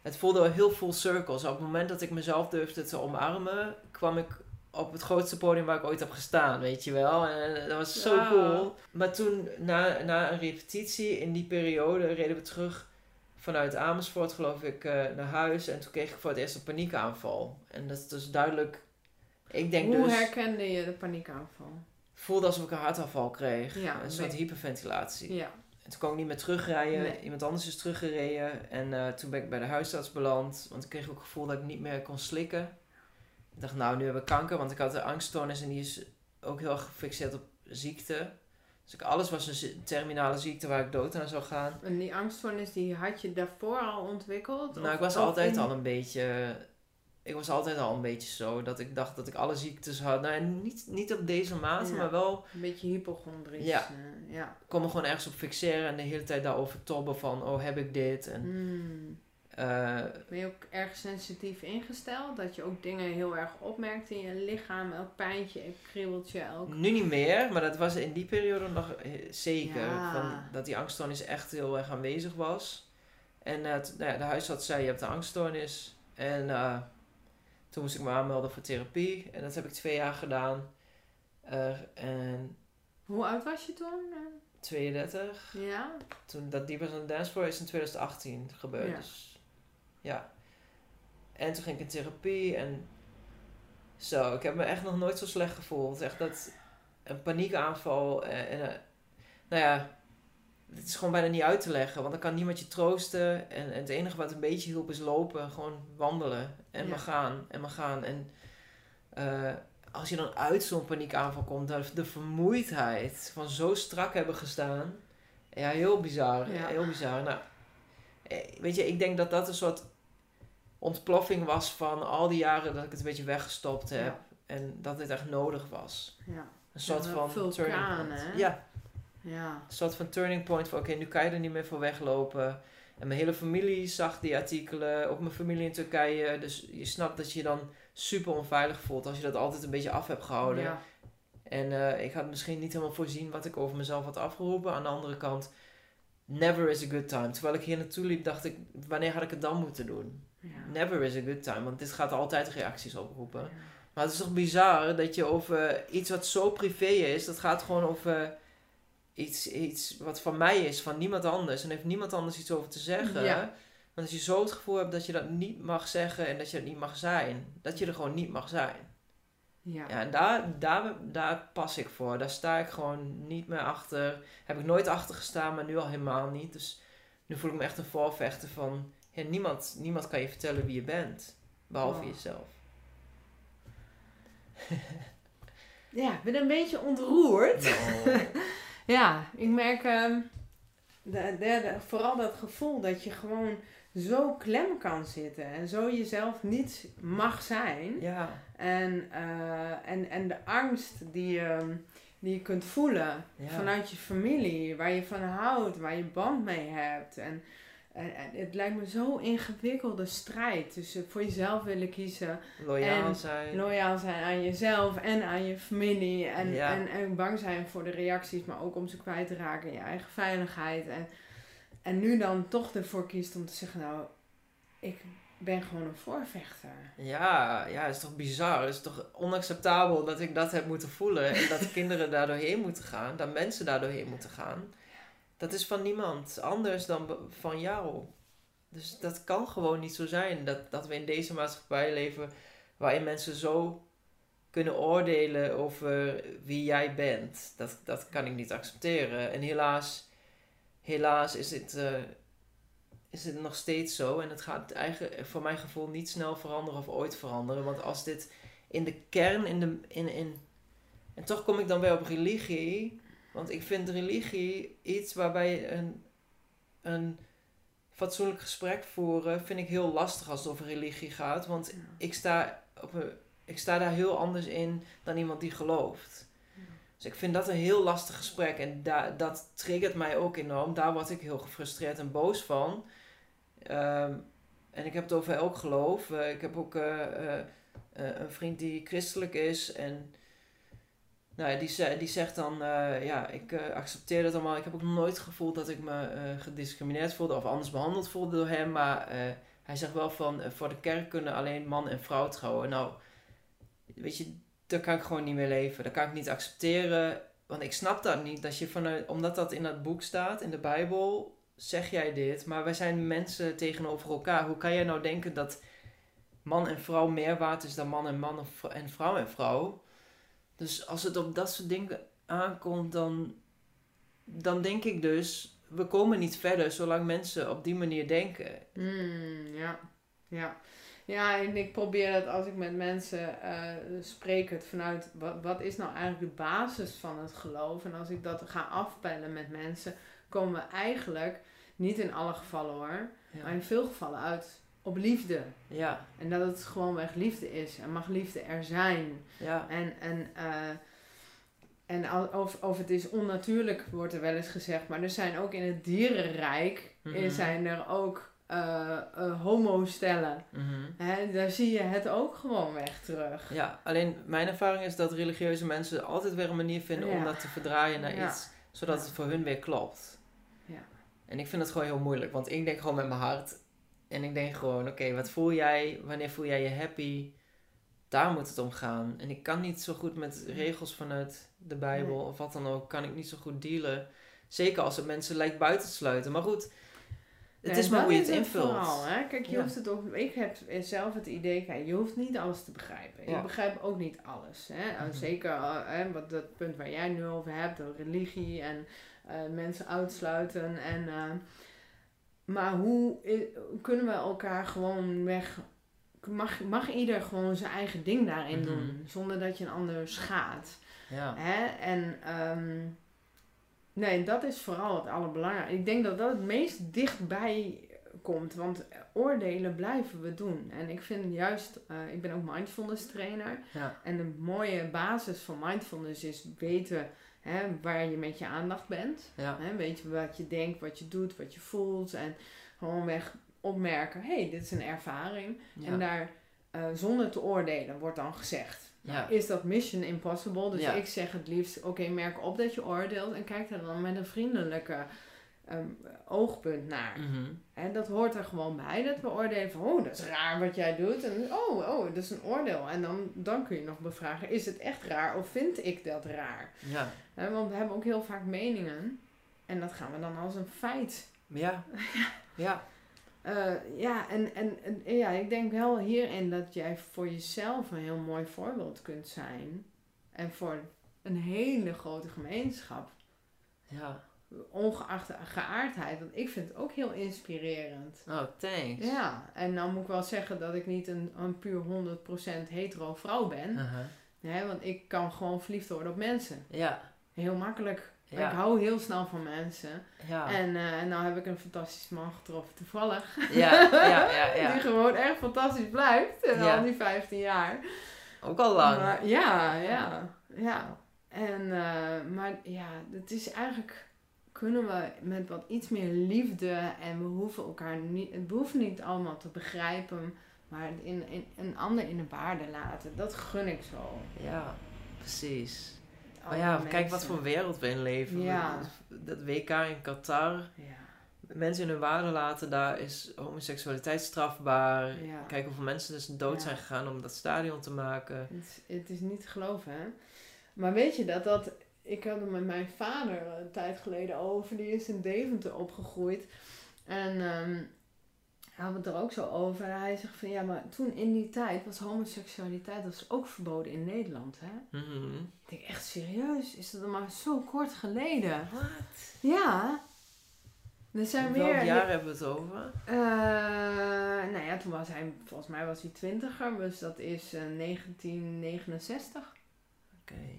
Het voelde wel heel full circles. Op het moment dat ik mezelf durfde te omarmen, kwam ik op het grootste podium waar ik ooit heb gestaan, weet je wel. En dat was zo Ja. cool. Maar toen, na, na een repetitie in die periode, reden we terug vanuit Amersfoort, geloof ik, eh, naar huis. En toen kreeg ik voor het eerst een paniekaanval. En dat is dus duidelijk... Ik denk Hoe dus... herkende je de paniekaanval? voelde alsof ik een hartaanval kreeg. Ja, een soort nee. hyperventilatie. Ja. En toen kon ik niet meer terugrijden. Nee. Iemand anders is teruggereden. En eh, toen ben ik bij de huisarts beland. Want ik kreeg ook het gevoel dat ik niet meer kon slikken. Ik dacht, nou, nu heb ik kanker. Want ik had de angststoornis en die is ook heel erg gefixeerd op ziekte. Dus ik, alles was een terminale ziekte waar ik dood aan zou gaan. En die angststoornis, die had je daarvoor al ontwikkeld? Nou, Of- ik was altijd in- al een beetje... Ik was altijd al een beetje zo. Dat ik dacht dat ik alle ziektes had. Nou, niet, niet op deze mate, Ja. maar wel... Een beetje hypochondrisch. Ja. eh, ja. Ik kon me gewoon ergens op fixeren en de hele tijd daarover tobben van... Oh, heb ik dit? En... Hmm. Eh, Ben je ook erg sensitief ingesteld? Dat je ook dingen heel erg opmerkt in je lichaam? Elk pijntje, elk kriebeltje, elk... Nu niet meer, maar dat was in die periode nog eh, zeker. Ja. Van, dat die angststoornis echt heel erg aanwezig was. En t- nou ja, de huisarts zei, je hebt een angststoornis. En toen moest ik me aanmelden voor therapie. En dat heb ik twee jaar gedaan. En Hoe oud was je toen? eh? 32. Ja? Toen dat Deep on Dance Floor is in 2018 gebeurd. Ja. Dus, ja. En toen ging ik in therapie en zo, ik heb me echt nog nooit zo slecht gevoeld. Echt dat een paniekaanval en, en eh, nou ja, het is gewoon bijna niet uit te leggen, want dan kan niemand je troosten en, en het enige wat een beetje hielp is lopen, gewoon wandelen en Ja. maar gaan en maar gaan en eh, als je dan uit zo'n paniekaanval komt, dan de vermoeidheid van zo strak hebben gestaan, ja, heel bizar, Ja. heel bizar. Nou, eh, weet je, ik denk dat dat een soort ontploffing was van al die jaren dat ik het een beetje weggestopt heb. Ja. En dat dit echt nodig was. Ja. Een soort Ja, van vulkaan, turning point. hè? Ja, Ja. een soort van turning point van oké, nu kan je er niet meer voor weglopen. En mijn hele familie zag die artikelen, ook mijn familie in Turkije. Dus je snapt dat je je dan super onveilig voelt als je dat altijd een beetje af hebt gehouden. Ja. En eh, ik had misschien niet helemaal voorzien wat ik over mezelf had afgeroepen. Aan de andere kant, never is a good time. Terwijl ik hier naartoe liep, dacht ik, wanneer had ik het dan moeten doen? Ja. Never is a good time, want dit gaat altijd reacties oproepen. Maar het is toch bizar dat je over iets wat zo privé is, dat gaat gewoon over iets, iets wat van mij is, van niemand anders. En heeft niemand anders iets over te zeggen. Ja. Want als je zo het gevoel hebt dat je dat niet mag zeggen en dat je dat niet mag zijn, dat je er gewoon niet mag zijn. Ja. Ja, en daar, daar, daar pas ik voor. Daar sta ik gewoon niet meer achter. Heb ik nooit achter gestaan, maar nu al helemaal niet. Dus nu voel ik me echt een voorvechter van... Ja, niemand, niemand kan je vertellen wie je bent. Behalve Oh. jezelf. ja, ik ben een beetje ontroerd. Nou, Ja, ik merk ehm, de, de, de- vooral dat gevoel dat je gewoon zo klem kan zitten en zo jezelf niet mag zijn. ja, En, eh, en, en de angst die je, die je kunt voelen Ja. vanuit je familie, waar je van houdt, waar je band mee hebt. En, het lijkt me zo'n ingewikkelde strijd tussen voor jezelf willen kiezen, loyaal zijn. loyaal zijn aan jezelf en aan je familie. En, Ja. en, en bang zijn voor de reacties, maar ook om ze kwijt te raken in je eigen veiligheid. En, en nu dan toch ervoor kiest om te zeggen, nou, ik ben gewoon een voorvechter. Ja, ja, het is toch bizar. Het is toch onacceptabel dat ik dat heb moeten voelen. En dat kinderen daar doorheen moeten gaan. Dat mensen daar doorheen moeten gaan. Dat is van niemand anders dan van jou. Dus dat kan gewoon niet zo zijn. Dat, dat we in deze maatschappij leven waarin mensen zo kunnen oordelen over wie jij bent. Dat, dat kan ik niet accepteren. En helaas, helaas is het, eh, is het nog steeds zo. En het gaat eigen, voor mijn gevoel niet snel veranderen of ooit veranderen. Want als dit in de kern, in de, in, in, en toch kom ik dan weer op religie. Want ik vind religie iets waarbij je een, een fatsoenlijk gesprek voeren, vind ik heel lastig als het over religie gaat. Want ik sta, op een, ik sta daar heel anders in dan iemand die gelooft. Ja. Dus ik vind dat een heel lastig gesprek. En da dat triggert mij ook enorm. Daar word ik heel gefrustreerd en boos van. Ehm, en ik heb het over elk geloof. Eh, ik heb ook eh, eh, een vriend die christelijk is. En nou, die, die zegt dan, eh, ja, ik eh, accepteer dat allemaal. Ik heb ook nooit gevoeld dat ik me eh, gediscrimineerd voelde of anders behandeld voelde door hem. Maar hij zegt wel van, voor de kerk kunnen alleen man en vrouw trouwen. Nou, weet je, daar kan ik gewoon niet meer leven. Dat kan ik niet accepteren. Want ik snap dat niet. Dat je vanuit, omdat dat in dat boek staat, in de Bijbel, zeg jij dit. Maar wij zijn mensen tegenover elkaar. Hoe kan jij nou denken dat man en vrouw meer waard is dan man en man of en vrouw en vrouw? Dus als het op dat soort dingen aankomt, dan, dan denk ik dus, we komen niet verder zolang mensen op die manier denken. Hmm, ja, ja. Ja, en ik probeer dat als ik met mensen eh, spreek, het vanuit wat, wat is nou eigenlijk de basis van het geloof. En als ik dat ga afpellen met mensen, komen we eigenlijk, niet in alle gevallen hoor, maar in veel gevallen uit op liefde. Ja, En dat het gewoonweg liefde is. En mag liefde er zijn. ja, En, en, eh, en of, of het is onnatuurlijk, wordt er wel eens gezegd. Maar er zijn ook in het dierenrijk, Mhm. zijn er ook eh eh, homostellen. mhm. Hè, daar zie je het ook gewoon weg terug. ja. Alleen mijn ervaring is dat religieuze mensen altijd weer een manier vinden om dat te verdraaien naar Ja. iets, zodat Ja. het voor hun weer klopt. Ja. En ik vind het gewoon heel moeilijk, want ik denk gewoon met mijn hart. En ik denk gewoon, oké, wat voel jij? Wanneer voel jij je happy? Daar moet het om gaan. En ik kan niet zo goed met regels vanuit de Bijbel Nee. of wat dan ook, kan ik niet zo goed dealen. Zeker als het mensen lijkt buiten te sluiten. Maar goed, het Nee, is maar hoe je het is invult. Vooral, hè? Kijk, je Ja. hoeft het ook, ik heb zelf het idee, kijk, je hoeft niet alles te begrijpen. Ja. Je begrijpt ook niet alles. Hè? Uh, Mhm. Zeker uh, hè, wat dat punt waar jij nu over hebt, de religie en uh, mensen uitsluiten. En, uh, maar hoe kunnen we elkaar gewoon weg. Mag, mag ieder gewoon zijn eigen ding daarin Mhm. doen, zonder dat je een ander schaadt. Ja. Hè? En ehm, nee, dat is vooral het allerbelangrijkste. Ik denk dat dat het meest dichtbij komt, want oordelen blijven we doen. En ik vind juist, eh, ik ben ook mindfulness trainer. Ja. En de mooie basis van mindfulness is weten hè, waar je met je aandacht bent. Ja. Hè, weet je wat je denkt, wat je doet, wat je voelt. En gewoon weg opmerken, hé, hey, dit is een ervaring. Ja. En daar eh, zonder te oordelen wordt dan gezegd. Ja. Nou, is dat mission impossible? Dus ik zeg het liefst, oké, merk op dat je oordeelt en kijk er dan met een vriendelijke ehm, oogpunt naar. Mhm. En dat hoort er gewoon bij, dat we oordelen van, oh, dat is raar wat jij doet. En oh, oh, dat is een oordeel. En dan, dan kun je nog bevragen, is het echt raar of vind ik dat raar? Ja. Want we hebben ook heel vaak meningen en dat gaan we dan als een feit Ja. Ja. eh, ja, en, en, en ja, ik denk wel hierin dat jij voor jezelf een heel mooi voorbeeld kunt zijn. En voor een hele grote gemeenschap. Ja. Ongeacht de geaardheid. Want ik vind het ook heel inspirerend. Oh, thanks. Ja, en dan moet ik wel zeggen dat ik niet een, een puur 100% hetero vrouw ben. Hè, want ik kan gewoon verliefd worden op mensen. Ja. Heel makkelijk. Ja. Ik hou heel snel van mensen. Ja. En eh nou heb ik een fantastisch man getroffen, toevallig. Ja, ja, ja, ja. Die gewoon echt fantastisch blijft. En Ja. al die 15 jaar. Ook al lang. Maar, ja, ja, ja. En, eh, maar ja, het is eigenlijk... Kunnen we met wat iets meer liefde en we hoeven elkaar niet... Het hoeft niet allemaal te begrijpen, maar in, in, een ander in de waarde laten. Dat gun ik zo. Ja, precies. Maar Alle ja, kijk wat voor wereld we in leven. Ja. Dat WK in Qatar. Ja, Mensen in hun waarde laten, daar is homoseksualiteit strafbaar. ja. Kijk hoeveel mensen dus dood zijn gegaan om dat stadion te maken. Het, is- het is niet te geloven, hè? Maar weet je dat dat... Ik had het met mijn vader een tijd geleden over. Die is in Deventer opgegroeid. En ehm hadden we het er ook zo over. En hij zegt van... Ja, maar toen in die tijd was homoseksualiteit dat is ook verboden in Nederland, hè? Mhm. Ik denk echt serieus? Is dat maar zo kort geleden? Wat? Ja. Er zijn Welk meer... jaar hebben we het over? Eh, nou ja, toen was hij... Volgens mij was hij twintiger. Dus dat is eh, 1969.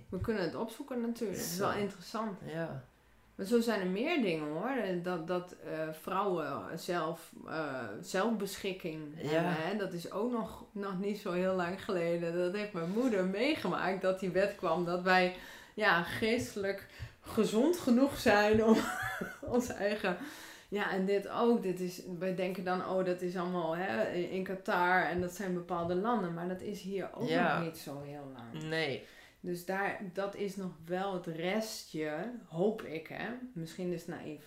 We kunnen het opzoeken natuurlijk. Het is wel interessant. ja. Maar zo zijn er meer dingen hoor. Dat, dat eh, vrouwen zelf, eh, zelfbeschikking Ja. hebben. Hè? Dat is ook nog, nog niet zo heel lang geleden. Dat heeft mijn moeder meegemaakt. Dat die wet kwam. Dat wij ja, geestelijk gezond genoeg zijn om onze eigen... Ja, en dit ook. Dit is, wij denken dan, oh, dat is allemaal hè, in Qatar en dat zijn bepaalde landen. Maar dat is hier ook Ja. nog niet zo heel lang. Nee. Dus daar, dat is nog wel het restje, hoop ik, hè. Misschien is het naïef.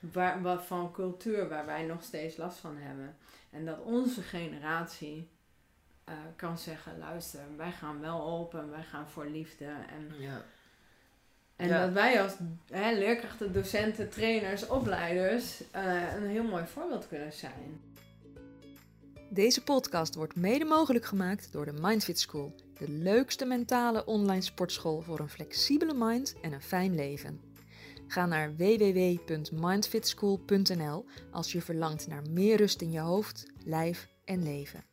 Waar, wat van cultuur waar wij nog steeds last van hebben. En dat onze generatie eh, kan zeggen, luister, wij gaan wel open, wij gaan voor liefde. En, Ja. en Ja. dat wij als hè, leerkrachten, docenten, trainers, opleiders eh, een heel mooi voorbeeld kunnen zijn. Deze podcast wordt mede mogelijk gemaakt door de Mindfit School, de leukste mentale online sportschool voor een flexibele mind en een fijn leven. Ga naar www.mindfitschool.nl als je verlangt naar meer rust in je hoofd, lijf en leven.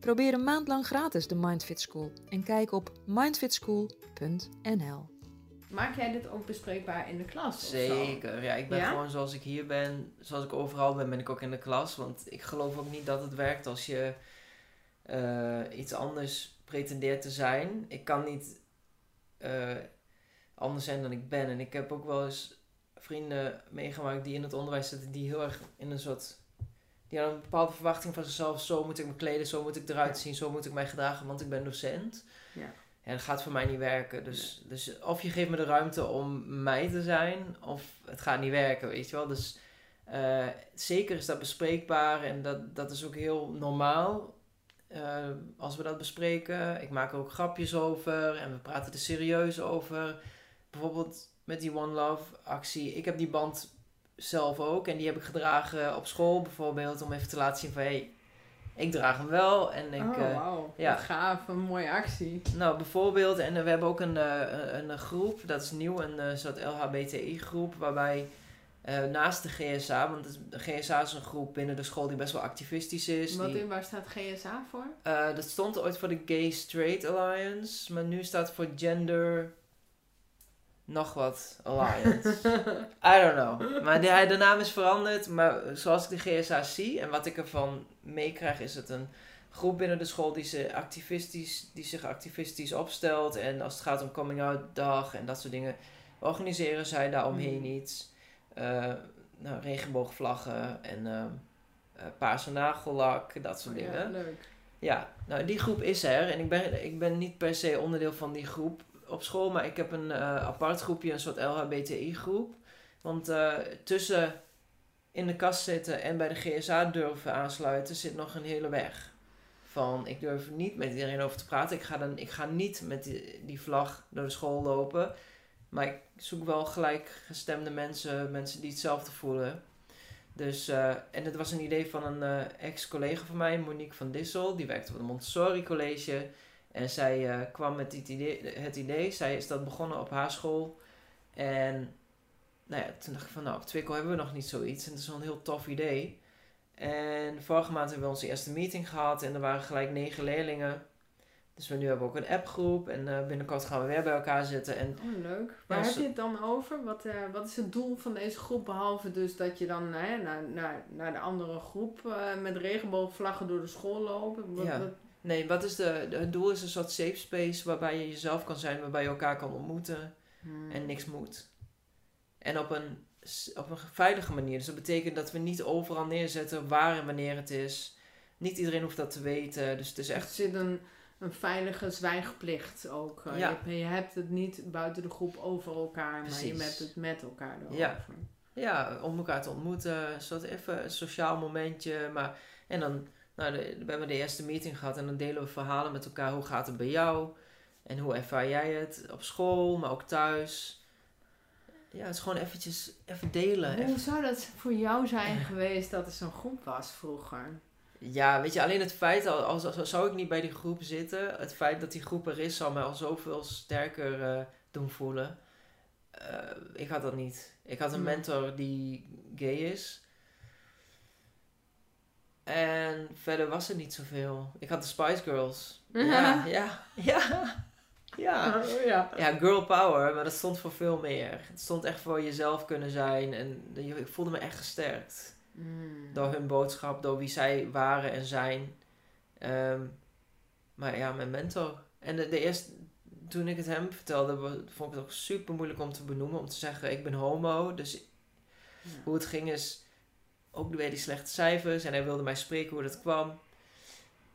Probeer een maand lang gratis de Mindfit School en kijk op mindfitschool.nl. Maak jij dit ook bespreekbaar in de klas? Zeker. Ja, ik ben Ja? gewoon zoals ik hier ben, zoals ik overal ben, ben ik ook in de klas. Want ik geloof ook niet dat het werkt als je eh, iets anders pretendeert te zijn. Ik kan niet eh, anders zijn dan ik ben. En ik heb ook wel eens vrienden meegemaakt die in het onderwijs zitten, die heel erg in een soort. Die hadden een bepaalde verwachting van zichzelf. Zo moet ik me kleden, zo moet ik eruit zien, zo moet ik mij gedragen, want ik ben docent. Ja. Ja, dat gaat voor mij niet werken. Dus, dus of je geeft me de ruimte om mij te zijn, of het gaat niet werken, weet je wel. Dus eh, zeker is dat bespreekbaar en dat, dat is ook heel normaal eh, als we dat bespreken. Ik maak er ook grapjes over en we praten er serieus over. Bijvoorbeeld met die One Love actie. Ik heb die band zelf ook en die heb ik gedragen op school bijvoorbeeld om even te laten zien van hé, hey, ik draag hem wel en ik... oh, eh, wauw. ja. Wat gaaf. Een mooie actie. nou, bijvoorbeeld, en we hebben ook een, eh, een, een groep, dat is nieuw, een eh, soort LHBTI-groep, waarbij eh, naast de GSA, want de GSA is een groep binnen de school die best wel activistisch is. Wat die, in, waar staat GSA voor? eh, dat stond ooit voor de Gay Straight Alliance, maar nu staat het voor Gender nog wat Alliance. I don't know. Maar de, de naam is veranderd, maar zoals ik de GSA zie en wat ik ervan meekrijg, is het een groep binnen de school die, ze activistisch, die zich activistisch opstelt. En als het gaat om coming out dag en dat soort dingen, organiseren zij daaromheen Mm. iets. Eh, nou, regenboogvlaggen en eh, eh, paarse nagellak, dat soort Oh, ja, dingen. leuk. Ja, nou die groep is er en ik ben, ik ben niet per se onderdeel van die groep op school, maar ik heb een apart groepje, een soort LHBTI groep. Want tussen in de kast zitten en bij de GSA durven aansluiten zit nog een hele weg. Van ik durf niet met iedereen over te praten. Ik ga, dan, ik ga niet met die, die vlag door de school lopen. Maar ik zoek wel gelijkgestemde mensen, mensen die hetzelfde voelen. Dus, eh, en het was een idee van een eh, ex-collega van mij, Monique van Dissel. Die werkte op het Montessori College. En zij eh, kwam met het idee, het idee. Zij is dat begonnen op haar school. En nou ja, toen dacht ik van, nou, op Twickel hebben we nog niet zoiets. En het is wel een heel tof idee. En vorige maand hebben we onze eerste meeting gehad. En er waren gelijk negen leerlingen. Dus we nu hebben ook een appgroep en eh, binnenkort gaan we weer bij elkaar zitten. En Oh, leuk. Waar Ja, heb je het dan over? Wat, eh, wat is het doel van deze groep? Behalve dus dat je dan hè, naar, naar, naar de andere groep eh, met regenboogvlaggen door de school lopen. Wat, Ja. wat- nee, wat is de, de- het doel is een soort safe space waarbij je jezelf kan zijn, waarbij je elkaar kan ontmoeten Hmm. en niks moet. En op een, op een veilige manier. Dus dat betekent dat we niet overal neerzetten waar en wanneer het is. Niet iedereen hoeft dat te weten. Dus het is Er echt zit een, een veilige zwijgplicht ook. Eh, Ja. je, je hebt het niet buiten de groep over elkaar, maar je hebt het met elkaar erover. Ja. Ja, om elkaar te ontmoeten. Een soort even een sociaal momentje. Maar, en dan, nou, de, we hebben de eerste meeting gehad en dan delen we verhalen met elkaar. Hoe gaat het bij jou? En hoe ervaar jij het op school, maar ook thuis? Ja, het is gewoon eventjes even delen. Hoe Even- zou dat voor jou zijn geweest dat er zo'n groep was vroeger? Ja, weet je, alleen het feit, al, als, als- zou ik niet bij die groep zitten, het feit dat die groep er is, zal mij al zoveel sterker eh, doen voelen. Eh, ik had dat niet. Ik had een Nee. mentor die gay is. En verder was er niet zoveel. Ik had de Spice Girls. Ja, ja, ja. Ja. Oh, ja. Ja, girl power, maar dat stond voor veel meer. Het stond echt voor jezelf kunnen zijn. En ik voelde me echt gesterkt. Mm. Door hun boodschap, door wie zij waren en zijn. Ehm, maar ja, mijn mentor. En de, de eerste, toen ik het hem vertelde, vond ik het ook super moeilijk om te benoemen. Om te zeggen, ik ben homo. Dus Ja. hoe het ging is ook weer die slechte cijfers. En hij wilde mij spreken hoe dat kwam.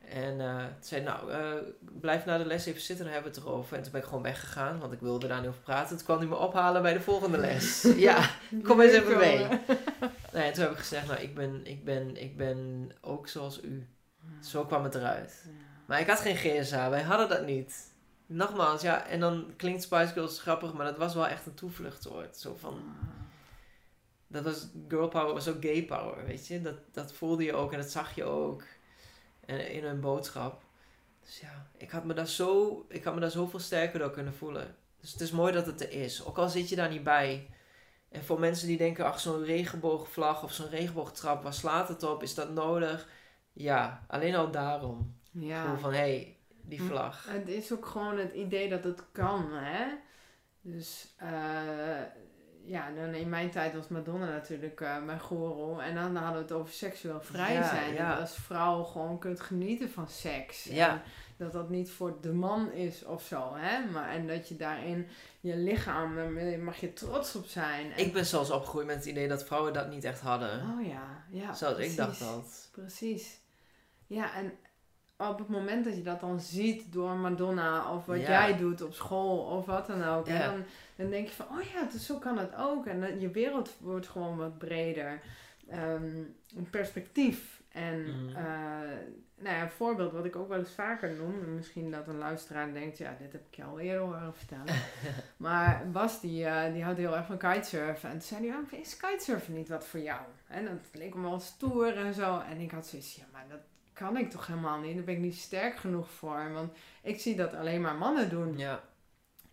En eh, toen zei nou, eh, blijf na de les even zitten, dan hebben we het erover. En toen ben ik gewoon weggegaan, want ik wilde daar niet over praten. Toen kwam hij me ophalen bij de volgende les. ja, kom eens even mee. Nee, en toen heb ik gezegd, nou, ik ben, ik ben, ik ben ook zoals u. Zo kwam het eruit. Maar ik had geen GSA, wij hadden dat niet. Nogmaals, ja, en dan klinkt Spice Girls grappig, maar dat was wel echt een toevluchtsoord. Zo van, dat was girl power, was ook gay power, weet je. Dat, dat voelde je ook en dat zag je ook. En in hun boodschap. Dus ja, ik had me daar zo, ik had me daar zoveel sterker door kunnen voelen. Dus het is mooi dat het er is. Ook al zit je daar niet bij. En voor mensen die denken, ach, zo'n regenboogvlag of zo'n regenboogtrap, waar slaat het op? Is dat nodig? Ja, alleen al daarom. Ja. Gewoon van, hé, hey, die Hm. vlag. Het is ook gewoon het idee dat het kan, hè. Dus, eh, ja, dan in mijn tijd was Madonna natuurlijk eh, mijn guru. En dan hadden we het over seksueel vrij Ja, zijn. ja. Dat als vrouw gewoon kunt genieten van seks. Ja. En dat dat niet voor de man is of zo, hè. Maar, en dat je daarin je lichaam, daar mag je trots op zijn. En- Ik ben zelfs opgegroeid met het idee dat vrouwen dat niet echt hadden. Oh ja, ja. Zoals ik dacht dat. Precies. Ja, en op het moment dat je dat dan ziet door Madonna of wat jij doet op school of wat dan ook, Ja. dan, dan denk je van, oh ja, dus zo kan het ook. En dan- je wereld wordt gewoon wat breder. Ehm, een perspectief. En Mhm. eh, nou ja, een voorbeeld wat ik ook wel eens vaker noem, en misschien dat een luisteraar denkt, ja, dit heb ik je al eerder horen vertellen. maar Bas, die, eh, die houdt heel erg van kitesurfen. En toen zei hij, is kitesurfen niet wat voor jou? En dat leek me wel stoer en zo. En ik had zoiets, ja, maar dat kan ik toch helemaal niet? Daar ben ik niet sterk genoeg voor. Want ik zie dat alleen maar mannen doen. Ja.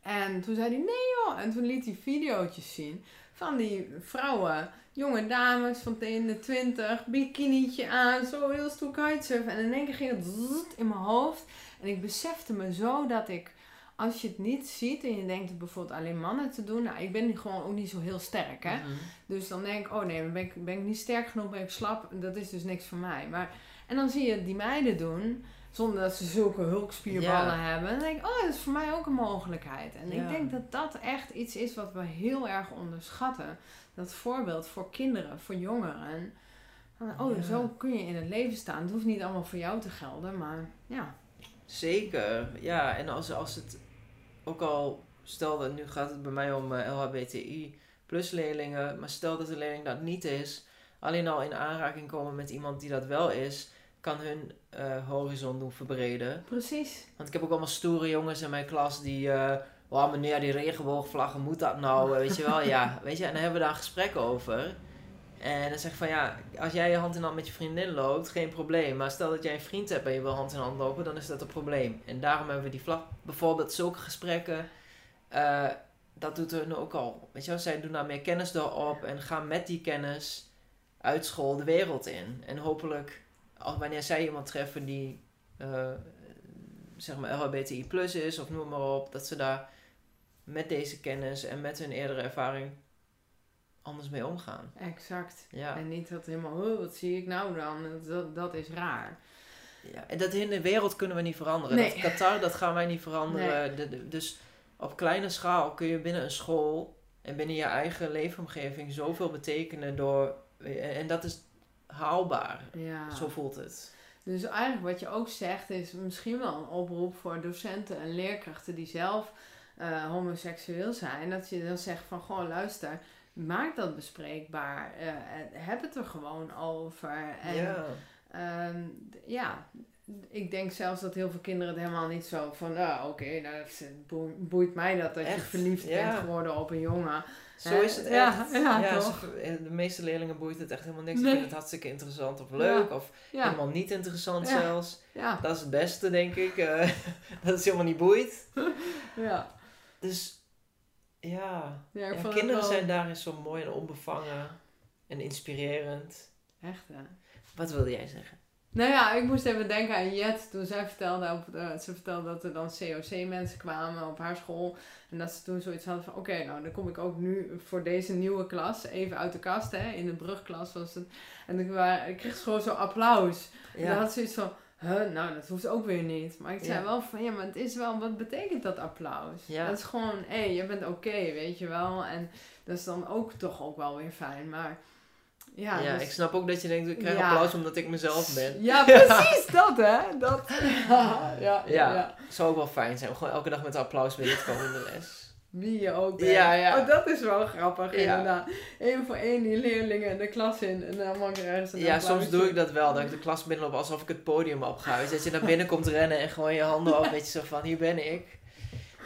En toen zei hij, nee joh. En toen liet hij video's zien van die vrouwen, jonge dames van in de twintig, bikinietje aan, zo heel stoer kitesurfen. En in één keer ging het in mijn hoofd. En ik besefte me zo dat ik, als je het niet ziet en je denkt het bijvoorbeeld alleen mannen te doen. Nou, ik ben gewoon ook niet zo heel sterk, hè. Mhm. Dus dan denk ik, oh nee, ben ik, ben ik niet sterk genoeg, ben ik slap. Dat is dus niks voor mij. Maar, en dan zie je die meiden doen, zonder dat ze zulke hulkspierballen hebben. Dan denk ik, oh, dat is voor mij ook een mogelijkheid. En Ja. ik denk dat dat echt iets is wat we heel erg onderschatten. Dat voorbeeld voor kinderen, voor jongeren. Oh, Ja. zo kun je in het leven staan. Het hoeft niet allemaal voor jou te gelden, maar ja. Zeker, ja. En als, als het ook al, stel dat nu gaat het bij mij om eh, LHBTI plus leerlingen, maar stel dat een leerling dat niet is, alleen al in aanraking komen met iemand die dat wel is, kan hun eh, horizon doen verbreden. Precies. Want ik heb ook allemaal stoere jongens in mijn klas die, eh oh meneer, die regenboogvlaggen, moet dat nou? Eh, Weet je wel, ja. Weet je, en dan hebben we daar een gesprek over. En dan zeg ik van ja, als jij je hand in hand met je vriendin loopt, geen probleem. Maar stel dat jij een vriend hebt en je wil hand in hand lopen, dan is dat een probleem. En daarom hebben we die vlag. Bijvoorbeeld zulke gesprekken, dat doet nu ook al. Weet je wel, zij doen daar meer kennis door op en gaan met die kennis uit school de wereld in. En hopelijk, wanneer zij iemand treffen die, eh, zeg maar LHBTI plus is of noem maar op, dat ze daar met deze kennis en met hun eerdere ervaring anders mee omgaan. Exact. Ja. En niet dat helemaal, oh, wat zie ik nou dan? Dat, dat is raar. Ja, en dat in de wereld kunnen we niet veranderen. Nee. Dat Qatar, dat gaan wij niet veranderen. De- de- dus op kleine schaal kun je binnen een school en binnen je eigen leefomgeving zoveel betekenen door... En dat is haalbaar. Ja. Zo voelt het. Dus eigenlijk wat je ook zegt is misschien wel een oproep voor docenten en leerkrachten die zelf eh, homoseksueel zijn. Dat je dan zegt van gewoon luister, maak dat bespreekbaar. en heb het er gewoon over. En ja. Ehm, ja, ik denk zelfs dat heel veel kinderen het helemaal niet zo van, nou oké, nou, boeit mij dat dat je verliefd Ja. bent geworden op een jongen. Zo is het Ja, echt. ja, ze- toch? de meeste leerlingen boeit het echt helemaal niks. Ze Nee. vinden het hartstikke interessant of leuk of Ja, helemaal niet interessant Ja. zelfs. ja, Dat is het beste, denk ik. eh, dat het helemaal niet boeit. ja. Dus ja, ja, Ja, kinderen wel- zijn daarin zo mooi en onbevangen en inspirerend. Echt hè? Wat wilde jij zeggen? Nou ja, ik moest even denken aan Jet toen zij vertelde, op, eh, ze vertelde dat er dan COC-mensen kwamen op haar school. En dat ze toen zoiets hadden van, oké, nou dan kom ik ook nu voor deze nieuwe klas even uit de kast, hè. In de brugklas was het. En ik, wa- ik kreeg gewoon zo applaus. En dan had ze zoiets van, huh, nou dat hoeft ook weer niet. Maar ik zei Ja. wel van, ja, maar het is wel, wat betekent dat applaus? Ja. Dat is gewoon, hé, hey, je bent oké, weet je wel. En dat is dan ook toch ook wel weer fijn. Maar ja, Ja, dus- ik snap ook dat je denkt, ik krijg Ja. applaus omdat ik mezelf ben. ja, precies dat, hè? Dat. ja, ja. Zou ook wel fijn zijn gewoon elke dag met applaus binnen te komen in de les. Wie je ook bent. Ja, ja. Oh, dat is wel grappig, inderdaad. Eén voor één die leerlingen de klas in en dan mag er ergens een Ja, soms doe ik dat wel. Dat ik de klas binnenloop alsof ik het podium opga. Dus dat je naar binnen komt rennen en gewoon je handen op. Weet je zo van, hier ben ik.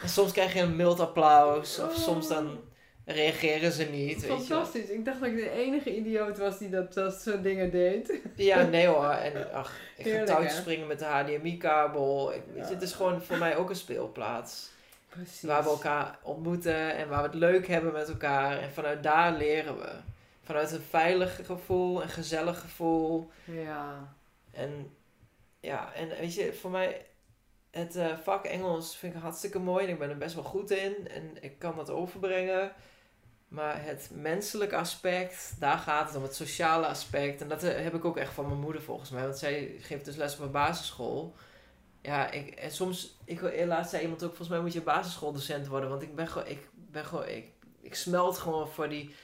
En soms krijg je een mild applaus. Of soms dan reageren ze niet. Weet je. Fantastisch. Ik dacht dat ik de enige idioot was die dat, dat soort dingen deed. Ja, nee hoor. En ach, ik ga touwtjes springen met de HDMI-kabel. Ja. Het is gewoon voor mij ook een speelplaats. Precies. Waar we elkaar ontmoeten en waar we het leuk hebben met elkaar. En vanuit daar leren we. Vanuit een veilig gevoel, een gezellig gevoel. Ja. En ja, en weet je, voor mij, het eh, vak Engels vind ik hartstikke mooi en ik ben er best wel goed in en ik kan dat overbrengen. Maar het menselijke aspect, daar gaat het om, het sociale aspect. En dat eh, heb ik ook echt van mijn moeder volgens mij, want zij geeft dus les op een basisschool. Ja, ik, en soms, ik, laatst zei iemand ook, volgens mij moet je basisschooldocent worden, want ik ben gewoon, ik ben gewoon, ik, ik smelt gewoon voor die,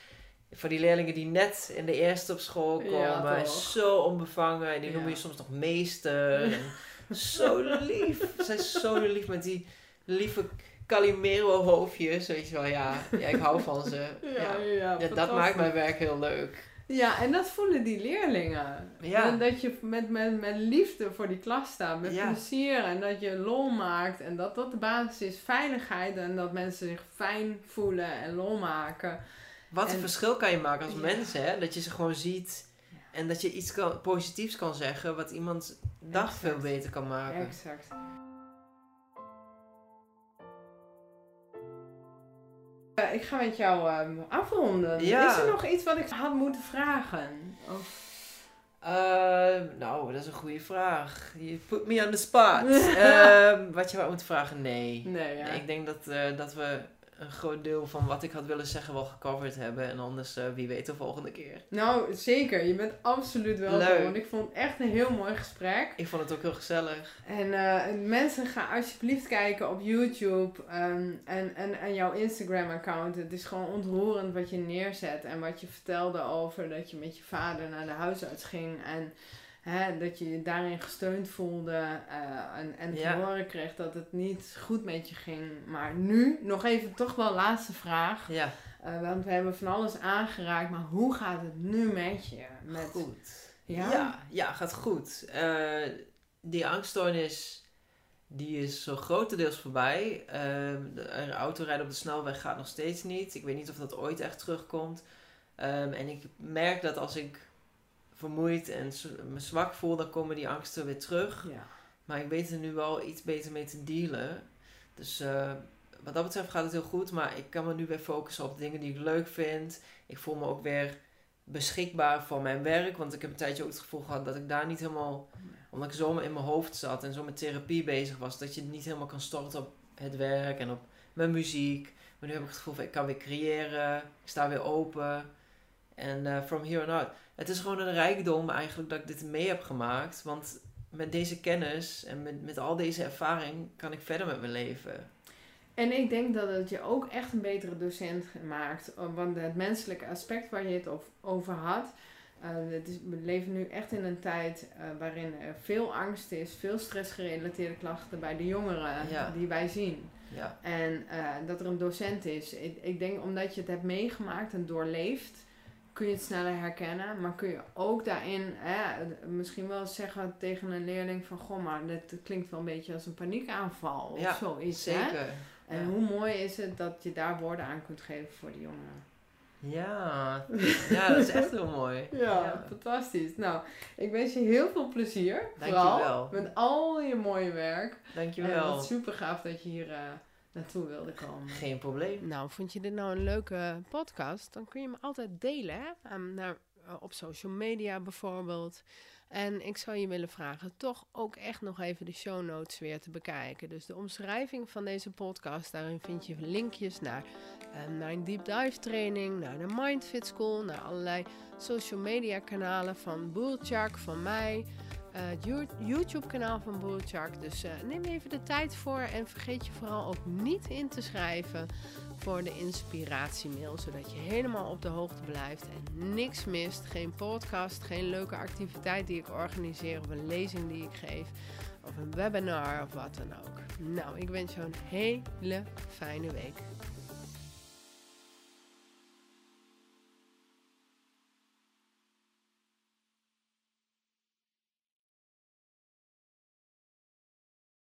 voor die leerlingen die net in de eerste op school komen. zo onbevangen. En die Ja. noemen je soms nog meester. En zo lief. Zij is zo lief met die lieve Calimero hoofdjes. Weet je wel, ja. Ja, ik hou van ze. Ja, Ja, ja, ja. dat maakt mijn werk heel leuk. Ja, en dat voelen die leerlingen. Ja. En dat je met, met, met liefde voor die klas staat, met Ja. plezier en dat je lol maakt. En dat dat de basis is, veiligheid en dat mensen zich fijn voelen en lol maken. Wat een En- verschil kan je maken als Ja. mens, hè? Dat je ze gewoon ziet. En dat je iets kan, positiefs kan zeggen, wat iemands dag Exact. veel beter kan maken. Exact. Ik ga met jou ehm, afronden. Ja. Is er nog iets wat ik had moeten vragen? Of... Ehm, nou, dat is een goede vraag. Je put me on the spot. Ehm, wat je wou moeten vragen? Nee. Nee, ja. Nee, Ik denk dat, eh, dat we een groot deel van wat ik had willen zeggen wel gecoverd hebben. En anders, eh, wie weet, de volgende keer. Nou, zeker. Je bent absoluut welkom. Leuk. Want ik vond het echt een heel mooi gesprek. Ik vond het ook heel gezellig. En eh, mensen, ga alsjeblieft kijken op YouTube ehm, en, en, en jouw Instagram-account. Het is gewoon ontroerend wat je neerzet en wat je vertelde over dat je met je vader naar de huisarts ging. En hè, dat je je daarin gesteund voelde eh, en, en Ja. te horen kreeg dat het niet goed met je ging. Maar nu, nog even toch wel laatste vraag. Ja, Eh, want we hebben van alles aangeraakt, maar hoe gaat het nu met je? Met, goed. Ja? Ja, ja, gaat goed. Eh, die angststoornis, die is zo grotendeels voorbij. Ehm, de autorijden op de snelweg gaat nog steeds niet. Ik weet niet of dat ooit echt terugkomt. Ehm, en ik merk dat als ik vermoeid en me zwak voel, dan komen die angsten weer terug. Ja. Maar ik weet er nu wel iets beter mee te dealen. Dus eh, wat dat betreft gaat het heel goed. Maar ik kan me nu weer focussen op dingen die ik leuk vind. Ik voel me ook weer beschikbaar voor mijn werk. Want ik heb een tijdje ook het gevoel gehad dat ik daar niet helemaal Omdat ik zo in mijn hoofd zat en zo met therapie bezig was. Dat je niet helemaal kan storten op het werk en op mijn muziek. Maar nu heb ik het gevoel van ik kan weer creëren. Ik sta weer open. En uh, from here on out. Het is gewoon een rijkdom eigenlijk dat ik dit mee heb gemaakt. Want met deze kennis en met, met al deze ervaring kan ik verder met mijn leven. En ik denk dat het je ook echt een betere docent maakt. Want het menselijke aspect waar je het over had. Uh, het is, we leven nu echt in een tijd uh, waarin er veel angst is, veel stressgerelateerde klachten bij de jongeren die wij zien. Ja. En uh, dat er een docent is. Ik, ik, denk omdat je het hebt meegemaakt en doorleefd, kun je het sneller herkennen. Maar kun je ook daarin misschien wel zeggen tegen een leerling van... Goh, maar dit klinkt wel een beetje als een paniekaanval of ja, zoiets. zeker. En hoe mooi is het dat je daar woorden aan kunt geven voor de jongeren. Ja, ja dat is echt heel mooi. Ja, fantastisch. Nou, ik wens je heel veel plezier. Dankjewel. Met al je mooie werk. Dankjewel. En het super gaaf dat je hier uh, naartoe wilde komen. Geen probleem. Nou, vond je dit nou een leuke podcast? Dan kun je hem altijd delen, hè? Um, naar, uh, op social media bijvoorbeeld. En ik zou je willen vragen toch ook echt nog even de show notes weer te bekijken. Dus de omschrijving van deze podcast, daarin vind je linkjes naar mijn deep dive training, naar de Mindfit School, naar allerlei social media kanalen van Boelchak, van mij. Uh, het YouTube kanaal van Boelchak. Dus uh, neem even de tijd voor en vergeet je vooral ook niet in te schrijven voor de inspiratiemail, zodat je helemaal op de hoogte blijft en niks mist. Geen podcast, geen leuke activiteit die ik organiseer of een lezing die ik geef of een webinar of wat dan ook. Nou, ik wens je een hele fijne week.